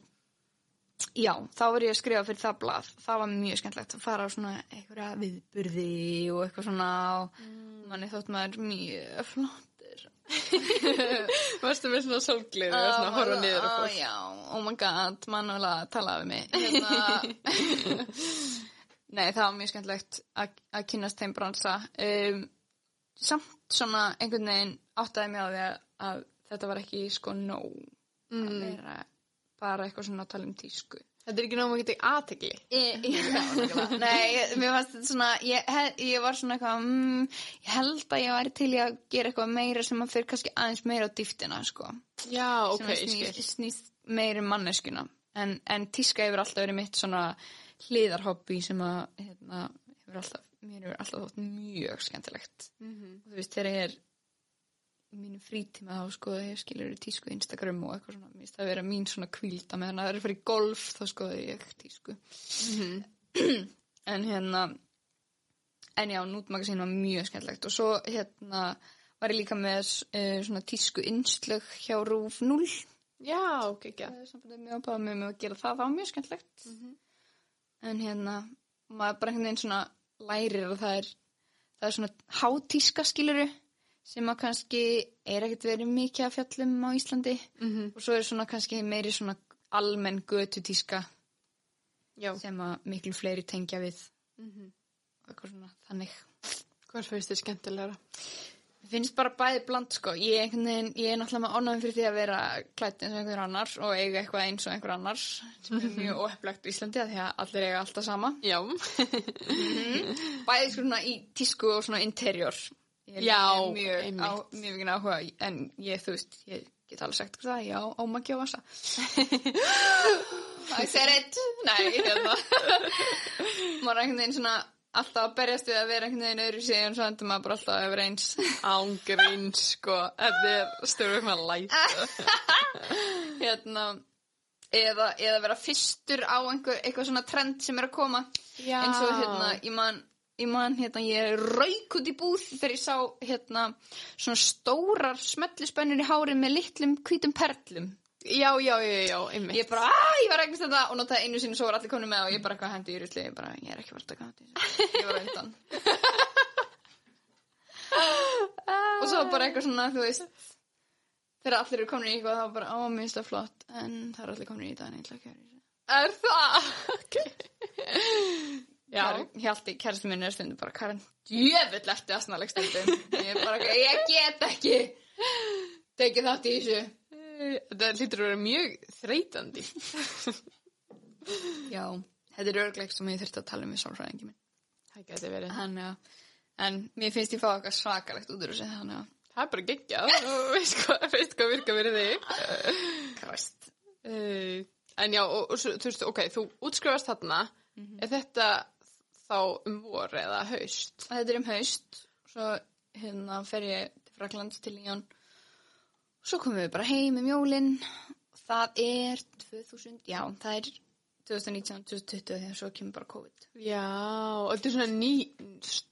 já, þá var ég að skrifa fyrir það blað. Það var mjög skemmtilegt að fara á svona einhverja viðburði og eitthvað svona og Mm. manni þótt maður mjög flottir. Varstu með svona sólglið og svona horfa niður og fólk. Já, oh my god, Manuela talaði við mig. Hérna, nei, það var mjög skemmtilegt að að kynnast þeim bransa. Um, samt svona einhvern veginn áttaði mig á því að, að þetta var ekki sko nóg að Mm. vera bara eitthvað svona að tala um tísku. Þetta er ekki náma geta aðtegli. Nei, mér fannst þetta svona, ég, ég var svona eitthvað, mm, ég held að ég væri til að gera eitthvað meira sem að fyrir kannski aðeins meira á dýftina, sko. Já, ok, ég snýst, skil. snýst meir um manneskuna en, en tíska hefur alltaf verið mitt svona hliðarhobby sem að hérna, hefur alltaf, mér hefur alltaf þótt mjög skemmtilegt Mhm. og þú veist þegar ég er í mínu frítíma þá skoði ég skilur tísku Instagram og eitthvað svona, það að vera mín svona kvílda meðan það er að fara í golf þá skoði ég tísku. En hérna en já, nútmagasín var mjög skemmtlegt og svo hérna var ég líka með uh, svona tísku innslög hjá Rúf 0 Já, ok, ekki. sambandið mjög ábæða með mig að gera það, það var mjög skemmtlegt en hérna maður bara einhvern veginn svona lærir að það er það er svona hátíska skiluru sem að kannski er ekkert verið mikið að fjallum á Íslandi Mhm. og svo er svona kannski meiri svona almenn götutíska Já. sem að miklu fleiri tengja við Mhm. og eitthvað svona þannig Hvað finnst þið skemmtilegra? Mér finnst bara bæði bland sko ég, veginn, ég er náttúrulega með ánægum fyrir því að vera klætt eins og einhver annar og eiga eitthvað eins og einhver annar sem er mjög óheflegt í Íslandi að því að allir eiga alltaf sama Já. bæði svona í tísku og svona interior ég er Já, mjög, á, mjög mikið áhuga en ég þú veist, ég get alveg sagt það, já, ómaki og vasa I said it nei, hérna maður er einhvern veginn svona alltaf að berjast við að vera einhvern veginn öðru síðan svo endur maður bara alltaf að vera eins Ángrín, sko. Þetta er stöðum með læt. hérna eða, eða vera fyrstur á einhver, eitthvað svona trend sem er að koma Já. eins og hérna, ég man ég man, hérna, ég rauk út í búð þegar ég sá, hérna, svona stórar smellispennur í hárið með litlum hvítum perlum. Já, já, já, já, einmitt. Ég bara, að, ég var regnast þetta og notaði einu sinni svo var allir konum með og ég bara eitthvað hendi í rusli, ég bara, ég er ekki verið að taka þetta. Ég var undan. og svo bara eitthvað svona, þú veist, þegar allir eru komin í eitthvað, þá bara, á, mér finnst það flott, en það eru allir komin í þetta, en ég ætla að gera þessu. Er það? Ok. Já. Hjalti, kærasti minn er stundum bara Karin, djöfull eftir aðsnaleg stundum ég er bara, ég get ekki tekið þátt í þessu Þetta hlýtur að vera mjög þreytandi. já, þetta er örgleik sem ég þurfti að tala um í sálfræðingi minn Það geti verið. þannig að, en mér finnst ég fá eitthvað svakalegt út úr þessu þannig að, Það er bara geggjað. og veist hvað, veist hvað virka verið þig. kræst Uh, en já, og, og þú veist, ok, þú útskrifast þarna. Er þetta þá um vor eða haust? þetta er um haust svo hérna fer ég til Fraklands til Líón svo komum við bara heim um jólin það er 2000 já, það er 2019-2020 þegar svo kemur bara COVID Já, og þetta er svona ný,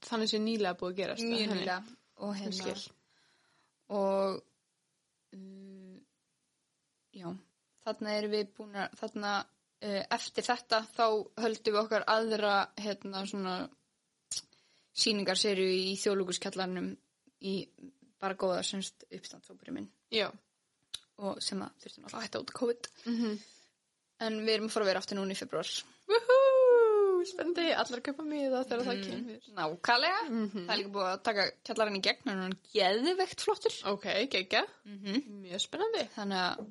þannig sem nýlega búið að gerast. mjög nýlega og hérna og um, já þarna erum við búin að þarna eftir þetta þá höldum við okkar aðra hérna svona síningarserju í þjóðlúkuskjallarnum í bara góða semst uppstandsópuri minn Já. og sem að þurftum alltaf að hætta út COVID Mm en við erum að fara að vera aftur núna í februar spendi, allar kaupa miða þegar það kemur. nákvæmlega Mhm. það er líka búið að taka kjallarinn í gegn en hann er geðveikt flottur Ok, geggja. mm Mjög spennandi. þannig að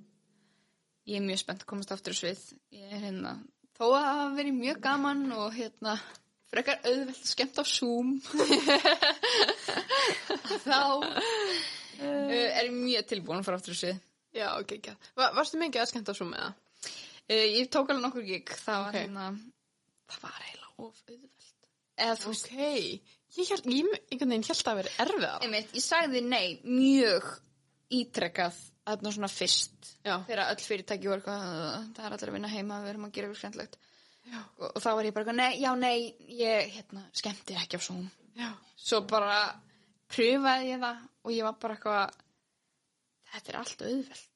ég er mjög spennt að komast aftur á svið ég er hérna þó að það hafi verið mjög gaman og hérna frekar auðvelt skemmt á Zoom þá uh, er ég mjög tilbúin að fara aftur á svið Já, geggja. Va varstu mikið að skemmta svo með það? uh, ég tók alveg nokkur gig það var Ok. hérna það var eiginlega of auðvelt eða þú veist, Ok, ég held, ég einhvern veginn held að vera erfið á. ég sagði nei mjög ítrekkað þarna svona fyrst Já. þegar öll fyrirtæki voru eitthvað "Uh, það er allir að vinna heima, við erum að gera Já. og, og þá var ég bara eitthvað, nei, já, nei ég, hérna, skemmti ekki á Já. svo bara pröfaði ég það og ég var bara eitthvað þetta er allt auðvelt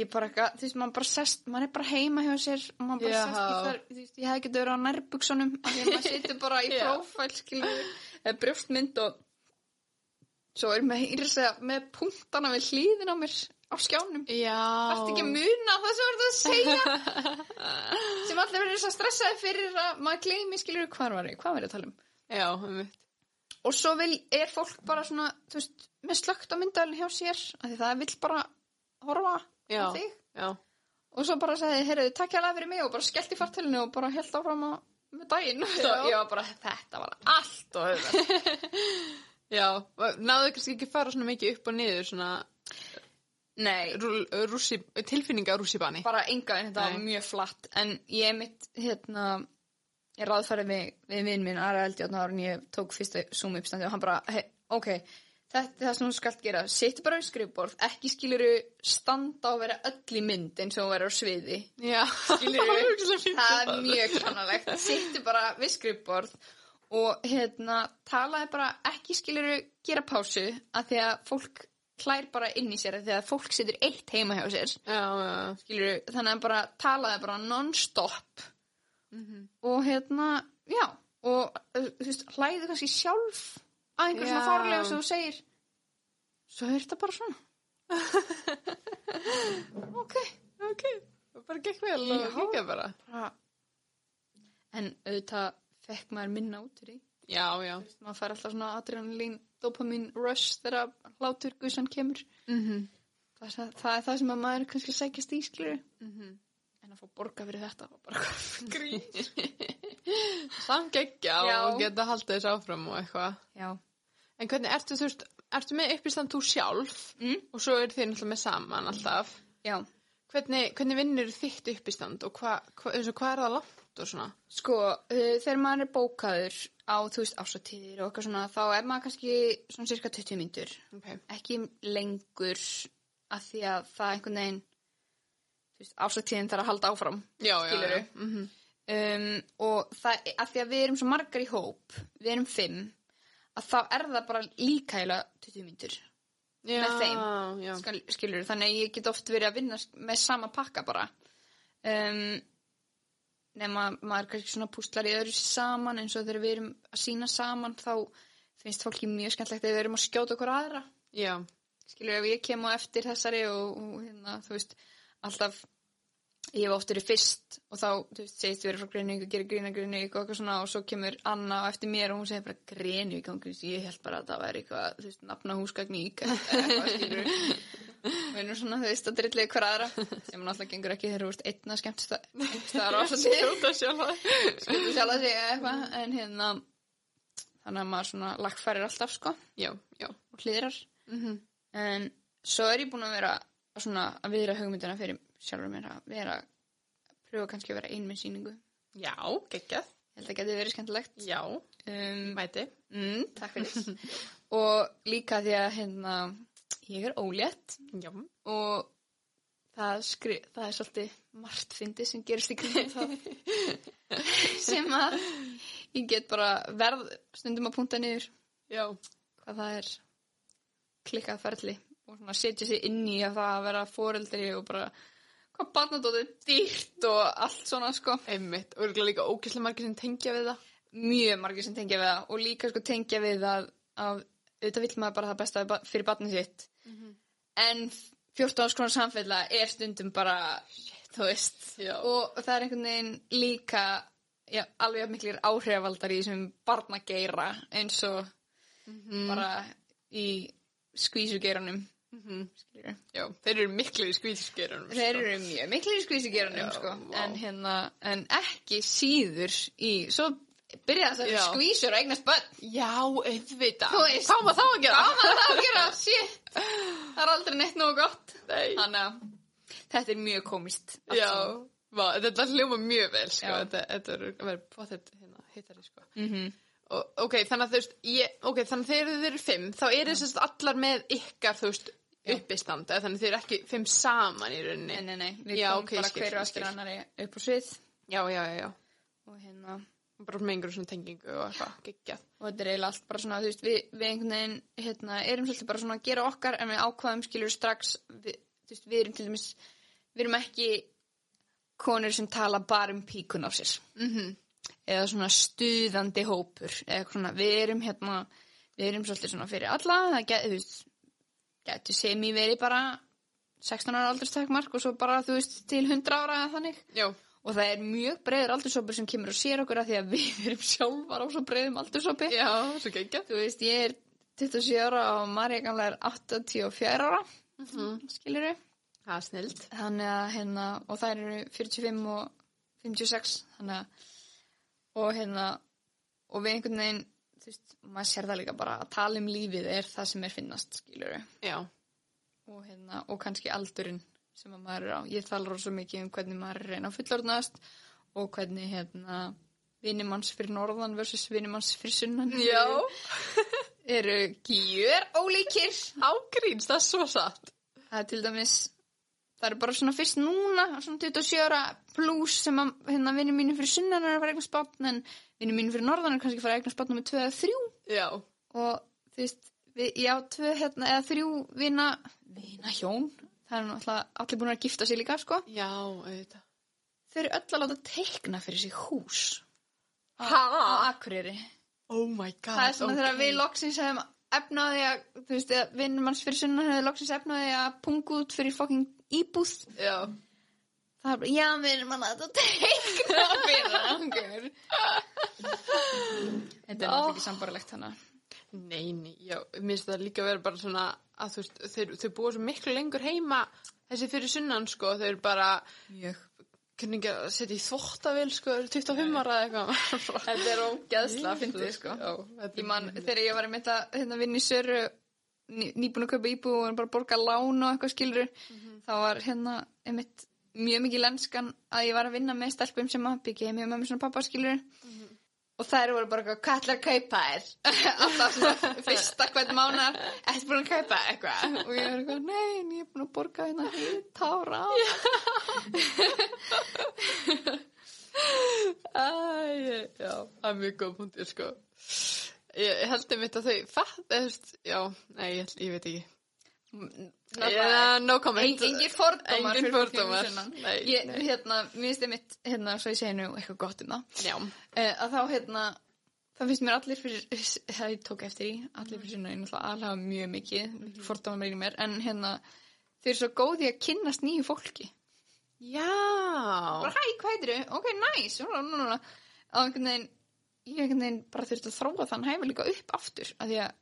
ég bara eitthvað, þú veist, maður bara sest maður er bara heima hjá sér og maður bara Já. sest í þar, þú veist, ég hefði getið verið á nærbuksunum því að maður situr bara í Já. prófæl skilur, eða brjóstmynd og svo er maður hýrið segja með punktana við hlýðin á mér á skjánum Já. Varst ekki að muna það sem voruð að segja sem allir verður svo stressaði fyrir að maður gleymi skilur hvað var ég, hvað ég að tala um Já, um mitt. og svo vil, er fólk bara svona þú veist, með slögt á myndalinn hjá sér af því það vill bara horfa Já. á þig Já. og svo bara sagði, heyrðu, takk hjá fyrir mig og bara skellt í fartölinu og bara held áfram að með daginn ég var bara, þetta var allt og auðvitað Já, náðu kannski ekki fara svona mikið upp og niður svona rússi, tilfinninga rússibanni. bara enga en þetta Nei. var mjög flatt. En ég mitt, hérna ég ráðfærið við, við vinn minn Ara Eldjárn ára en ég tók fyrsta Zoom uppstandi og hann bara, hey, ok þetta er það sem þú skalt gera sittu bara við skrifborð, ekki skiluru standa og vera öll í mynd eins og hún vera á sviði. Skiluru, það er mjög kannalegt. Sittu bara við skrifborð og hérna talaði bara ekki skiluru gera pásu af því að fólk klær bara inn í sér að fólk situr eitt heima hjá sér Já, skiluru, þannig að bara talaði bara non-stop og hérna, já og þú veist, hlæði kannski sjálf að einhver svona Já. fárlega sem þú segir svo er þetta bara svona ok ok, það bara gekk vel og Já. gekk bara. bara. en auðvitað fekk maður minna út úr því Já, já. Maður fær alltaf svona adrenalín dopamin rush þegar hlátur guðsan kemur Mm -hmm. það, er það, er það sem að maður kannski sækjast í skilur Mhm. en að fá borga fyrir þetta var bara grín Samt geggja og geta haldið þess áfram og eitthvað. En hvernig ertu, þú veist, ertu með uppistand þú sjálf mm? og svo eru þið náttúrulega með saman alltaf. já Hvernig, hvernig vinnur þitt uppistand og hvað hva, hvað er það langt og svona? Sko, uh, þegar maður er bókaður á, þú veist, ásatíðir og eitthvað svona, þá er maður kannski svona cirka 20 myndur. Ok. Ekki lengur að því að það einhvern veginn, þú veist, ásatíðin þarf að halda áfram. Skilurðu? já. Mm Um, og það, að því að við erum svo margar í hóp, við erum fimm, að þá er það bara líka heila 20 myndur. já, Með þeim. Já, skilur, þannig að ég get oft verið að vinna með sama pakka bara. Um, nema maður kannski svona pústlar í öðru saman eins og þegar við erum að sína saman þá finnst fólki mjög skemmtlegt að við erum að skjóta okkur aðra. Já, skilur ef ég kem á eftir þessari og, og hérna, þú veist, alltaf ég hef oft verið fyrst og þá, þú veist, segist verið frá Greinvík og gerir grína Greinvík og eitthvað svona og svo kemur Anna eftir mér og hún segir bara Greinvík og ég held bara að það væri eitthvað, þú veist, nafna húsgagník eitthvað, skilur við erum svona, þú veist, að drillið hver aðra sem náttúrulega gengur ekki þegar þú veist einna skemmt staðar á þess að Skjóta sjálfa. skilur sjálf að segja eitthvað. En hérna þannig að maður svona lagfærir alltaf sko. Já, já. og hlýðrar Mm En svo er ég búin að vera svona að viðra hugmyndina fyrir sjálfur mér að vera pröfa kannski að vera ein með sýningu. Já, geggjað. Ég held að geti verið skemmtilegt. Já, Um, mæti. mm, takk fyrir. og líka því að hérna, ég er ólétt Já. og það, skri, það er svolítið margt fyndi sem gerist í það sem að ég get bara verð stundum að punta niður Já. hvað það er klikkað ferli og svona setja sig inn í að það að vera foreldri og bara hvað barnadóð er dýrt og allt svona sko. Einmitt. Og líka ógæslega margir sem tengja við það. mjög margir sem tengja við það. Og líka sko tengja við að, að auðvitað vill maður bara það besta fyrir barnið sitt. En 14 árs konar samfélag er stundum bara þú veist. Já. og það er einhvern veginn líka já, alveg miklir áhrifavaldar í þessum barnageira eins og bara í skvísugeiranum Mm -hmm. Já, þeir eru miklu í skvítiskerunum. Þeir eru mjög miklu í skvísugeranum Já, sko. en, hérna, en ekki síður í, svo byrja þessar Já. skvísur að eignast bönn Já, veist. Hvað maður þá að gera? Það að gera? Það er aldrei neitt nógu gott Nei. Þannig að þetta er mjög komist Já. Vá, þetta hljóma mjög vel, sko. Þetta, þetta er að vera potið hérna, hittari, sko. Mhm. Og, ok, þannig að þú veist, ég, ok, þannig að þegar þið eru fimm, þá eru þess að allar með ykkar, þú veist, uppistand, eða þannig þið eru ekki fimm saman í rauninni. Nei, nei, nei, við Já, komum ok, bara skil, hverju aftur annari upp á svið. Já, já, já, já. og hérna. Bara með einhverjum svona tengingu og eitthvað, geggjað. og þetta er eiginlega allt bara svona, þú veist, við, við einhvern veginn, hérna, erum svolítið bara svona að gera okkar en við ákvaðum skilur strax, við, þú veist, við erum til dæmis, við erum ekki konur sem tala bara um píkun á sér. Mm eða svona stuðandi hópur eða svona, við erum hérna, við erum svolítið svona fyrir alla, það get, þú veist, getur sem í verið bara 16 ára aldurstakmark og svo bara, þú veist, til 100 ára eða þannig Já, og það er mjög breiður aldursópur sem kemur og sér okkur að því að við erum sjálfar á svo breiðum aldursópi já, svo geggjað. þú veist, ég er 27 ára og Marja gamla er 84 ára Mm -hmm. skilur við Það er snild. þannig að hérna, og þær eru 45 og 56 þannig að og hérna og við einhvern veginn, veist, maður sér það líka bara að tala um lífið er það sem er finnast skilur og hérna, og kannski aldurinn sem að maður er á, ég tala rosa mikið um hvernig maður er reyna að fullorðnast og hvernig hérna vinnimanns fyrir norðan versus vinnimanns fyrir sunnan Já. eru gjör ólíkir. Ágríns, það er svo satt. Það er til dæmis, það eru bara svona fyrst núna, svona 27 ára pluss sem að hérna vinni mínu fyrir sunnan er að fara eignast batn en vinni mínu fyrir norðan er kannski að fara eignast batn með 2 eða 3 Já. og þú veist, við, já, 2 hérna, eða 3 vina, vina hjón, það er náttúrulega allir búin að gifta sig líka, sko. Já, auðvitað. Þau eru öll að láta teikna fyrir sig hús á, Akureyri. Oh my god. Það er svona ok. þegar við loksins hefum efnaði að, þú veist, að vinnum hans fyrir sunnan hefur loksins efnaði að punga út fyrir fokking íbúð. Já. Það já, við erum að láta teikna fyrir okkur. Þetta er náttúrulega ekki sambarlegt hana. Nei, nei, já, mér finnst það líka vera bara svona að þú veist, þeir, þau búa svo miklu lengur heima þessi fyrir sunnan, sko, þau eru bara kunni ekki að setja í þvóttavél, sko, þau eru 25 ára eða eitthvað. Þetta er ógeðslega að fyndið, sko. Já, Ég man, þegar ég var að hérna, vinna í Söru, ný, nýbúin að kaupa íbúð og bara borga lán og eitthvað skilur, þá var hérna einmitt mjög mikið lenskan að ég var að vinna með stelpum sem að byggja heim með mömmu svona pappa skilur og þær voru bara eitthvað, að kaupa þér? Alltaf svona fyrsta hvern mánar, ertu búin að kaupa eitthvað? Og ég var eitthvað, nei, en ég er búin að borga hérna tára. Æ, já, það er mjög góð punktir, sko. Ég held einmitt að þau fatt, eða, þú veist, já, nei, ég, ég veit ekki. Yeah, no comment. Engin fordómar Engin fordómar. Nei, Ég, nei. hérna, mér finnst einmitt, hérna, svo ég segi nú eitthvað gott um það. Uh, að þá hérna það finnst mér allir fyrir það ég tók eftir í, allir fyrir sinna ég náttúrulega alhafa mjög mikið, mm -hmm. fordama meira í mér en hérna, þau eru svo góði að kynnast nýju fólki já, bara hæ, hvað heitir þau? ok, nice og einhvern veginn ég einhvern veginn bara þurfti að þróa þann hæfi líka upp aftur, af því að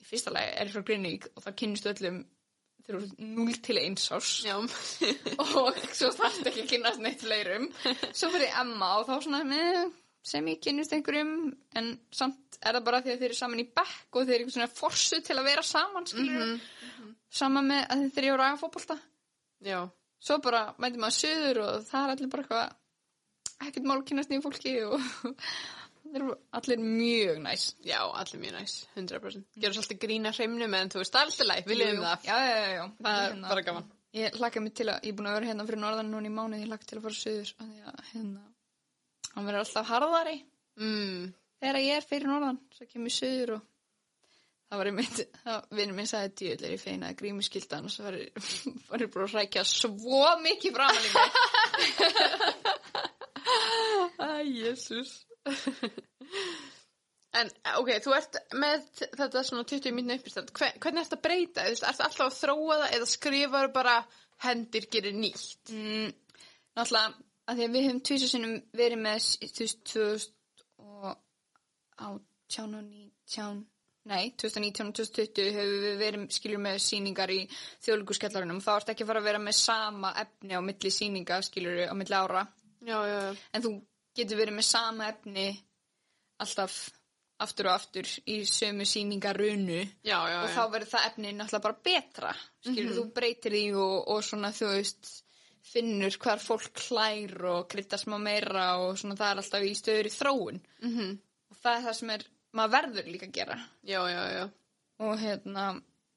í fyrsta lagi er frá Grinnig og það kynnistu öllum þeir eru 0 til 1 árs. Og svo þarfst ekki að kynast neitt fleirum. Svo fyrir Emma og þá svona með, sem ég kynnist einhverjum en samt er það bara því að þeir eru saman í bekk og þeir eru svona forsu til að vera saman skilur Mhm, saman með að þeir eru að ræða fótbolta já, svo bara mætum maður söður og það er allir bara eitthvað ekkert mál að kynast nýju fólki og allir mjög næs já, allir mjög næs, 100%. Gjör svolítið grína hreimnum, en þú veist, það er alltaf læg, við jú. það. já, já, já. Það er Hérna, bara gaman. Ég hlakka mig til að, ég er búin að vera hérna fyrir norðan núna í mánuði, ég hlakka til að fara söður af því að hérna, hann verður alltaf harðari Mm, þegar ég er fyrir norðan, svo kemur söður og það var einmitt, það vinnur minn sagði djöðl er ég feina að grími skildan og svo var ég, bara að rækja svo mikið framan í mig. Æ, jésús. en, ok, þú ert með þetta svona 20 mínúna uppistand. Hvernig ert að breyta? Þú veist, ert alltaf að þróa það eða skrifar bara hendir gerir nýtt? Mm, náttúrulega, að því að við höfum tvísa sinnum verið með, þú veist, 2000 og átján og nítján, nei, 2019 og 2020 höfum við verið, skiljur með síningar í þjóðlíkuskjallarunum. Þá ert ekki að fara að vera með sama efni á milli síninga, skiljur, á milli ára. Já, já, já. En þú getur verið með sama efni alltaf aftur og aftur í sömu síningarunu. Já, já, og þá verður það efni náttúrulega bara betra skilur, þú breytir því og, og svona þú veist finnur hvar fólk hlær og kryddar smá meira og svona það er alltaf í stöður í þróun Mhm. og það er það sem er, maður verður líka að gera Já, já, já. og hérna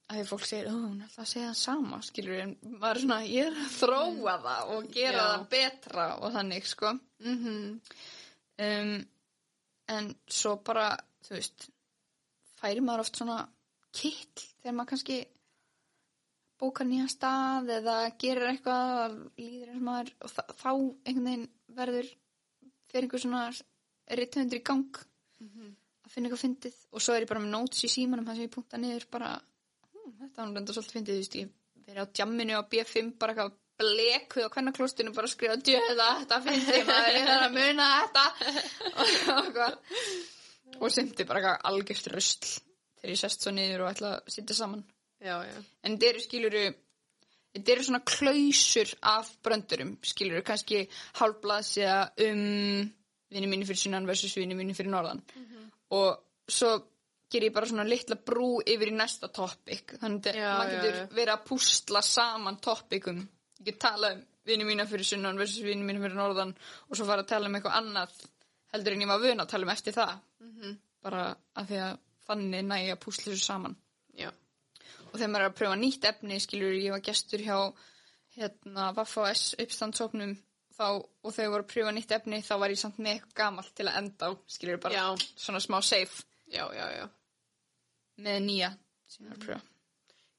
að því fólk segir, hún er alltaf að segja það sama skilur, en maður er svona, ég er að þróa það og gera Já. það betra og þannig, sko. Mm um, en svo bara, þú veist færi maður oft svona kill þegar maður kannski bókar nýja stað eða gerir eitthvað líður eins og maður og þá einhvern veginn verður fyrir einhver svona rithöndur í gang að finna eitthvað fyndið og svo er ég bara með notes í símanum þar sem ég punkta niður bara þetta var nú reynda svolítið fyndið, þú veist, ég verið á djamminu á B5 bara eitthvað blekuð á kvennaklostinu bara að skrifa djöða, þetta fyndið maður, ég þarf að muna þetta. Og, og, og, semti bara eitthvað algjörst röstl þegar ég sest svo niður og ætla að sitja saman. Já, já. en þetta eru skiluru þetta eru svona klausur af bröndurum, skiluru, kannski hálfblaðsja um vinni mínu fyrir sunnan versus vinni mínu fyrir norðan. Og svo ger ég bara svona litla brú yfir í næsta topic þannig að maður getur já. verið að púsla saman topicum ég get talað um vinni mínu fyrir sunnan versus vinni mínu fyrir norðan og svo fara að tala um eitthvað annað heldur en ég var vön að tala um eftir það Mhm. bara af því að þannig nægja að púsla þessu saman Já. og þegar maður er að pröfa nýtt efni skilur ég var gestur hjá hérna Vaffa S uppstandsóknum þá, og þegar ég var að pröfa nýtt efni þá var ég samt með eitthvað gamalt til að enda á skilur bara Já. svona smá safe Já, já, já. Með nýja var að pröfa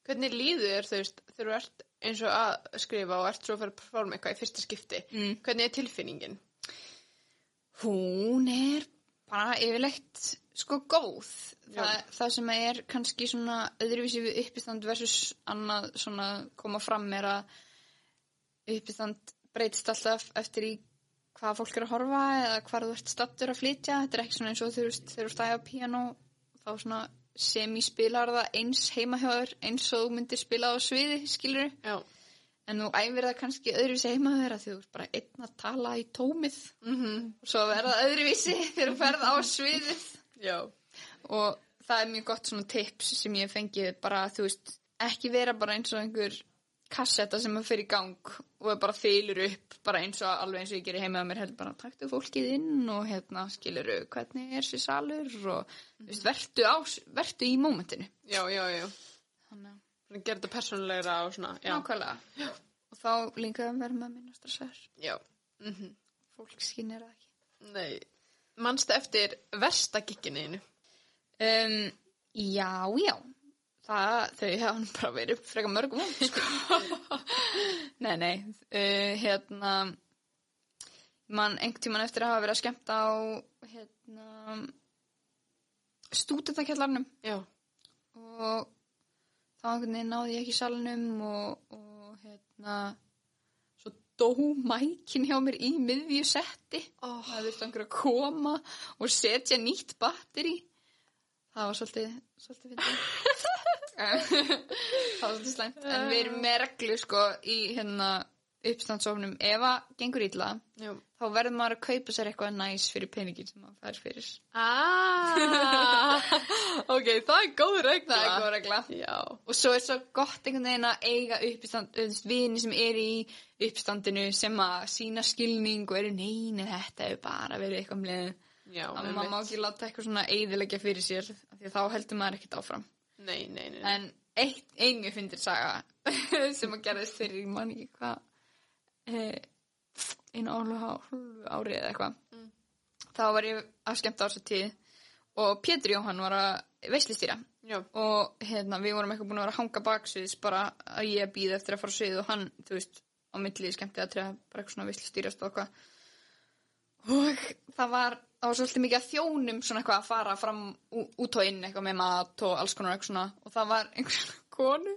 Hvernig líður þér, þú veist, þegar þú ert eins og að skrifa og ert svo að fara að performa eitthvað í fyrsta skipti? Mm. Hvernig er tilfinningin? Hún er bara yfirleitt sko góð. Þa, það sem er kannski svona öðruvísi við uppistand versus annað svona koma fram er að uppistand breytist alltaf eftir í hvað fólk er að horfa eða hvað þú ert stattur að flytja. Þetta er ekki svona eins og þegar þú þegar þú stæði á píano þá svona semispilar það eins heimahjóður eins og myndir spila á sviði, skilur Já. en þú æfir það kannski öðruvísi heimahjóður að þú ert bara einn að tala í tómið Mm -hmm. og svo verða öðruvísi þegar þú ferð á sviðið Já. og það er mjög gott svona tips sem ég fengi bara, þú veist, ekki vera bara eins og einhver kassetta sem að fyrir gang og bara þylur upp bara eins og alveg eins og ég gerir heima að mér heldur bara taktu fólkið inn og hérna skiluru hvernig er sér salur og þú veist, vertu, á, vertu í mómentinu Já, já, já. þannig að Gerðu þetta persónulegra og svona, já. nákvæmlega og þá líka verður maður minna stressaður Já. Mm fólk skynir það ekki Nei. Manstu eftir versta gigginu? Um, já, já. Það, þau nú bara verið frekar mörgum vond, sko. nei, nei. Uh, hérna, mann einhvern tíman eftir að hafa verið að skemmta á, hérna, stúdentakjallarnum Já. og þá einhvern veginn náði ég ekki í salnum og, og hérna, svo dó mækin hjá mér í miðvíu setti. Ó. Það þurfti einhver að koma og setja nýtt batteri. Það var svolítið, svolítið fyndið. það var svolítið slæmt. En við erum með reglu, sko, í hérna uppstandsofnum. Ef að gengur illa, Já. þá verður maður að kaupa sér eitthvað næs fyrir peningin sem maður fær fyrir. Ah. ok, það er góð regla. Það er góð regla. Já. Og svo er svo gott einhvern veginn að eiga veist, vini sem er í uppstandinu sem að sína skilning og eru neina þetta er bara verið eitthvað um liðin. Já, að maður má ekki láta eitthvað svona eiðilegja fyrir sér því þá heldur maður ekkert áfram Nei, nei, nei. en eitt, einu fyndir saga sem að gerðist fyrir ég man ekki hvað eh, einu álu ári eða eitthvað Mm. þá var ég að skemmta á þessu tíð og Pétur Jóhann var að veislistýra Já. og hérna, við vorum eitthvað búin að vera að hanga baksviðs bara að ég býði eftir að fara svið og hann, þú veist, á milli skemmti að treða bara eitthvað svona veislistýrast og eitthvað og það var það var svolítið mikið að þjónum svona eitthvað að fara fram út og inn eitthvað með mat og alls konar eitthvað svona. Og það var einhver svona konu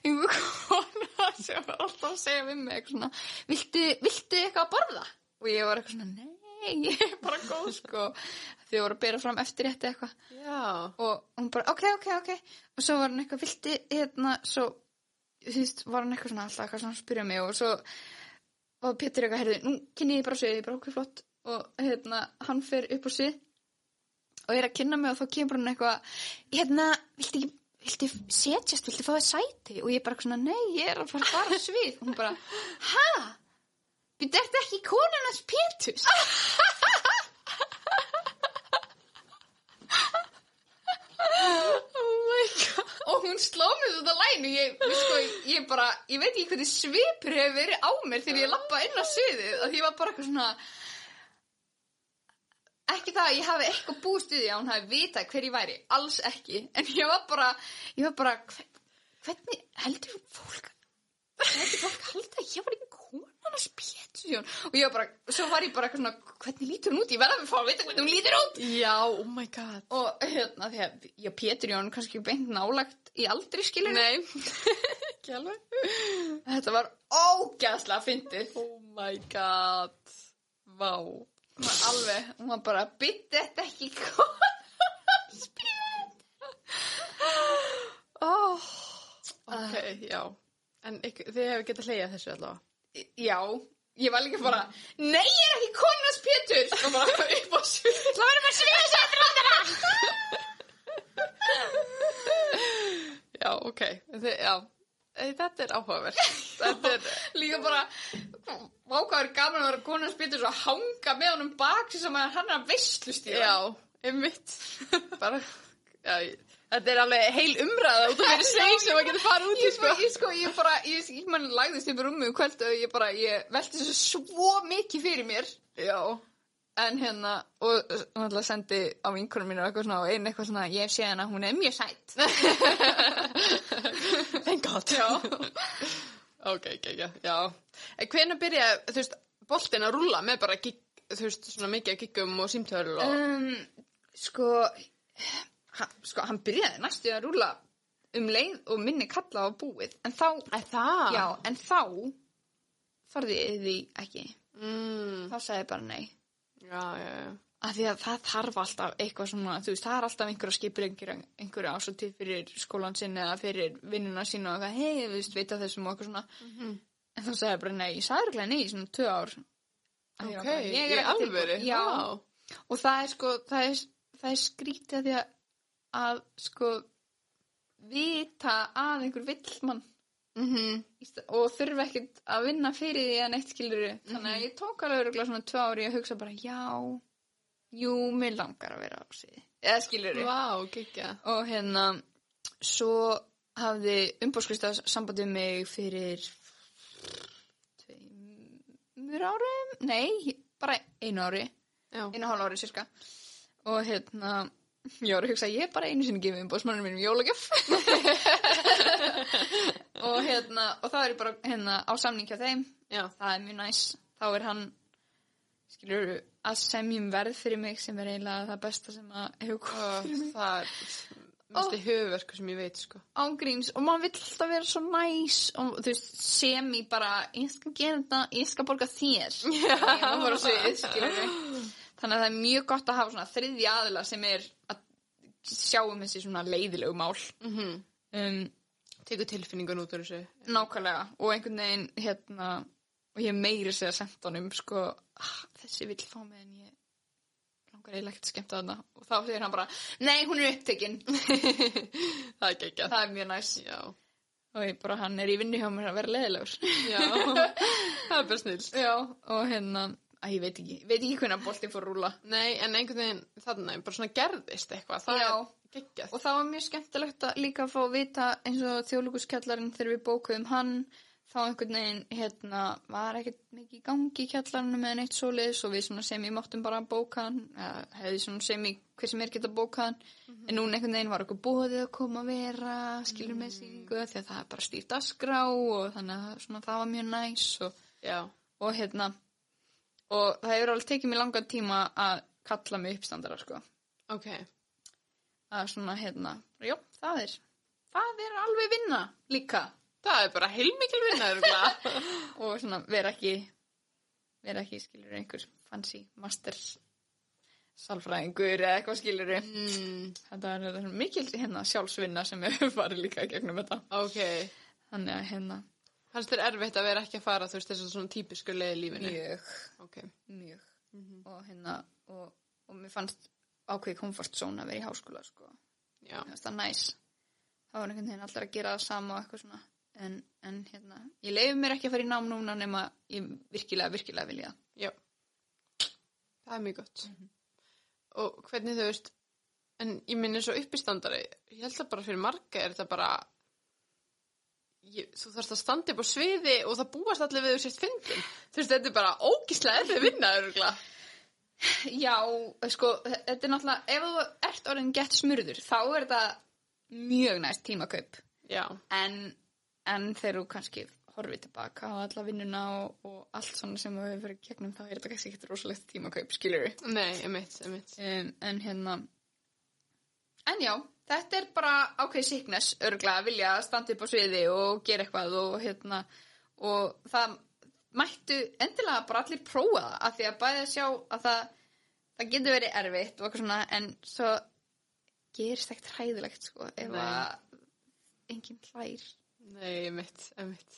einhver kona sem var alltaf að segja við mig eitthvað svona viltu, viltu eitthvað að borða? og ég var eitthvað svona nei, ég er bara góð sko. Ég voru að bera fram eftir þetta eitthvað. Og hún bara ok, ok, ok. Og svo var hann eitthvað vilti hérna, svo þú veist, var hann eitthvað svona alltaf eitthvað svona að spyrja mig og svo og Pétur eitthvað, heyrðu, nú kynni ég bara svið, ég bara okkur flott og hérna, hann fer upp á svið og er að kynna mig og þá kemur hann eitthvað hérna, viltu ekki viltu setjast, viltu fá þér sæti og ég bara eitthvað svona, nei, ég er að fara bara á svið og hún bara? Við þetta ekki konunars Péturs? Oh my god. Og hún sló mig út á lænu ég, sko, ég bara, ég veit ekki hvernig svipur hefur verið á mér þegar ég lappa inn á sviðið. Að ég var bara eitthvað svona ekki það að ég hafi eitthvað búist við því að hún hafi vitað hver ég væri. Alls ekki, en ég var bara ég var bara, hver, hvernig heldur fólk heldur fólk halda að ég var ekki konarnas pétur og ég var bara, svo var ég bara eitthvað svona hvernig lítur hún út, ég verða að fá að vita hvernig hún lítur út Já, oh my god. og hérna því að já, Pétur Jón kannski beint nálagt í aldri skilur Nei. Ekki alveg. þetta var ógæðslega fyndið Oh my god. Vá. hún var alveg, hún var bara bytti þetta ekki konar Oh. Ok, já. En þið hefur getað hleyjað þessu allavega. Já, ég var líka bara nei, ég er ekki konars Pétur og bara upp á svið það verður bara svið sér frá Já, ok. Þið, já. Þetta er áhugavert. Þetta er, líka bara vákaður gaman að vera konars Pétur og hanga með honum bak sem hann er að veistlust í já, einmitt. Bara Já, þetta er alveg heil umræða út af fyrir sig sem að geta farið út í sko, ég sko, ég bara, ég, ég man lagðist upp í rúmi um kvöld og ég bara, ég velti þessu svo mikið fyrir mér. Já. En hérna, og alltaf sendi á vinkunum mínu eitthvað svona og einu eitthvað svona, ég séð hana, hún er mjög sætt. Thank God. Já. ok, ok, ok, já. En hvenær byrjaði, þú veist, boltin að rúlla með bara, þú veist, svona mikið að giggum og símtöður og... Um, sko, hann, sko, hann byrjaði næstu að rúla um leið og minni kalla á búið. En þá, já, en þá farði því ekki. Mm, Þá sagði ég bara nei. já, já, já. Af því að það þarf alltaf eitthvað svona, þú veist, það er alltaf einhver að skipur einhver, einhverju ásótið fyrir skólan sinni eða fyrir vinnuna sína og eitthvað, hei, þú veist, vita þessum og eitthvað svona. Mhm. En þá sagði ég bara nei, ég sagði örugglega nei í svona tvö ár. Að Ok, ég er ekki alvöru? Já, og það er sko, það er, það er skrítið að því að, að sko, vita að einhver vill mann. Mhm. í sta- og þurfa ekkert að vinna fyrir því að neitt skilur þannig að ég tók alveg svona tvö ári að hugsa bara já, jú, mér langar að vera á sviði. Eða skilur geggja. og hérna svo hafði umbóðskrista sambandið mig fyrir tveimur árum nei, bara einu ári. Já. einu hálf ári cirka og hérna ég var að hugsa ég er bara einu sinni gefið umbóðsmannum mínum jólagjöf. Og hérna og það er ég bara hérna á samning hjá þeim. Já. það er mjög næs. Þá er hann skilur að semjum verð fyrir mig sem er eiginlega það besta sem að hefur komið Og það er mest í höfverku sem ég veit, sko. ángríns og maður vill alltaf vera svo næs og þú veist, sem í bara ég skal gera þetta, ég skal borga þér. Ég má bara svið, skilur þannig að það er mjög gott að hafa svona þriðja aðila sem er að sjá um þessi svona leiðilegu mál Mm um, Tekur tilfinningun út úr þessu. nákvæmlega og einhvern veginn hérna og ég meiri segja sent honum sko, ah, þessi vill fá mig en ég langar eiginlega ekkert að skemmta þarna og þá segir hann bara, nei hún er upptekinn það er geggjað. það er mjög næs Já. og ég bara, hann er í vinnu hjá mér að vera leiðilegur Já. það er bara snilst. Já, og hérna, að ég veit ekki, ég veit ekki hvernig boltinn fór að rúla. Nei, en einhvern veginn þarna, bara svona gerðist eitthvað. Það Já. er geggjað. Og það var mjög skemmtilegt að líka fá að vita eins og þjóðlíkuskjallarinn þegar við bókuðum hann, þá einhvern veginn, hérna, var ekkert mikið í gangi í kjallarinu með neitt svoleiðis og við svona sem ég máttum bara bóka hann, hefði svona sem ég, hver sem er geta bóka hann, en núna einhvern veginn var okkur bóðið að koma að vera, skilur með síningu, því að það er bara stýrt að skrá og þannig að svona það var mjög næs og og hérna og það hefur alveg tekið mér langan tíma að kalla mig uppstandara sko. Ok. að svona hérna, já, það er það er alveg vinna líka. Það er bara heilmikil vinna, og svona vera ekki vera ekki skilur einhver fancy master salfræðingur eða eitthvað skilur mm, þetta er, mikil hérna sjálfsvinna sem hefur farið líka gegnum þetta. Ok. þannig að hérna Fannst þér erfitt að vera ekki að fara, þú veist, þessu svona típisku leið í lífinu? mjög, Ok. mjög og hérna og, og mér fannst ákveði komfort zone að vera í háskóla sko það næs þá er einhvern veginn allir að gera það sama og eitthvað svona en, en hérna, ég leiði mér ekki að fara í nám núna nema ég virkilega, virkilega vilja það. Já. Það er mjög gott. Og hvernig þú veist, en ég minni svo uppistandari, ég held að bara fyrir marga er þetta bara, ég, þú þarfst að standa upp á sviði og það búast allir við þú sért fyndin. Þú veist, þetta er bara ógíslega erfið vinna, örugla. Já, sko, þetta er náttúrulega ef þú ert orðin gett smurður þá er þetta mjög næst tímakaup Já. en, en þegar þú kannski horfið tilbaka á alla vinnuna og, og allt svona sem við hefur verið gegnum þá er þetta kannski ekkert rosalegt tímakaup, skilur við Nei, emitt, emitt. um, en hérna en já, þetta er bara ákveð sickness, örgla að vilja standa upp á sviði og gera eitthvað og hérna og það mættu endilega bara allir prófa það af því að bæði að sjá að það það getur verið erfitt og eitthvað svona en svo gerist ekkert hræðilegt sko ef Nei. að enginn hlær Nei, emitt, emitt.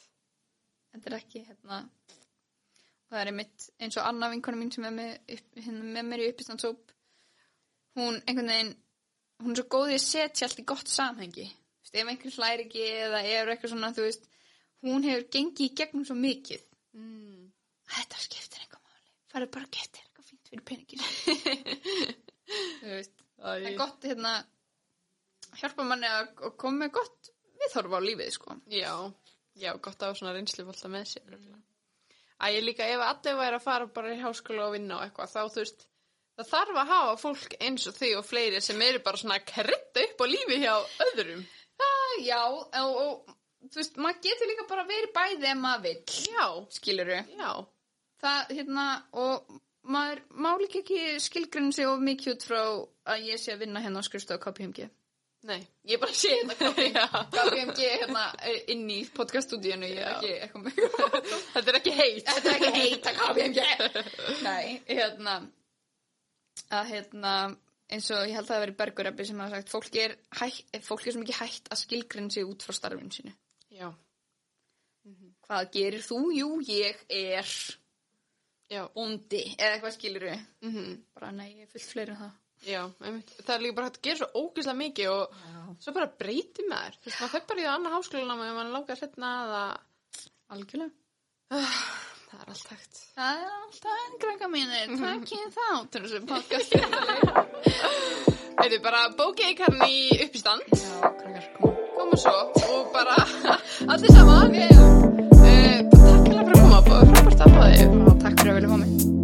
þetta er ekki hérna og það er einmitt eins og Anna vinkona mín sem er með, upp, hérna, með mér í uppistandsóp hún einhvern veginn hún er svo góð í að setja allt í gott samhengi veist, ef einhvern hlær ekki eða er eitthvað svona veist hún hefur gengið í gegnum svo mikið Mm. þetta skiptir einhver máli farið bara að geta eitthvað fínt fyrir peningin það er gott hérna hjálpa manni að koma með gott viðhorfa á lífið, sko. Já, já, gott að hafa svona reynslufólta með sér. Að ég líka, ef allir væri að fara bara í háskóla og vinna og eitthvað, þá þú veist, það þarf að hafa fólk eins og þig og fleiri sem eru bara svona að krydda upp á lífi hjá öðrum. Ah, já, og, og þú veist, maður getur líka bara verið bæði ef maður vill, Já, skilur já, Það, hérna, og maður má líka ekki skilgrinn sig of mikið út frá að ég sé að vinna hérna á skrifstofu KPMG. nei, ég bara sé þetta Já. KPMG hérna inn í podcaststúdíunu, ég er ekki eitthvað með Þetta er ekki heitt. Þetta er ekki heita KPMG Nei, hérna að hérna eins og ég held að það veri Bergurabbi sem hafa sagt fólk er, hæ, fólk er svo mikið hætt að skilgrinn sig út frá starfinu sínu. Já, Hvað gerir þú? Jú, ég er já, bóndi eða eitthvað skilur við mhm. bara nei, ég er fullt fleiri en það. Já, það er líka bara hægt að gera svo ógeðslega mikið og svo bara breyti maður. Þú veist, maður fer bara í það annað háskólanum ef maður langar hérna að Algjörlega Það er allt hægt. Það er allt hægt, krakka mínir. Mhm. Takkið þátt um þessu podcast. Þetta er bara bókið ykkarn í uppistand. Já, krakkar, koma. Koma svo og bara allir saman. Eh, takk fyrir að koma og frábært að báði. Takk fyrir að vilja koma.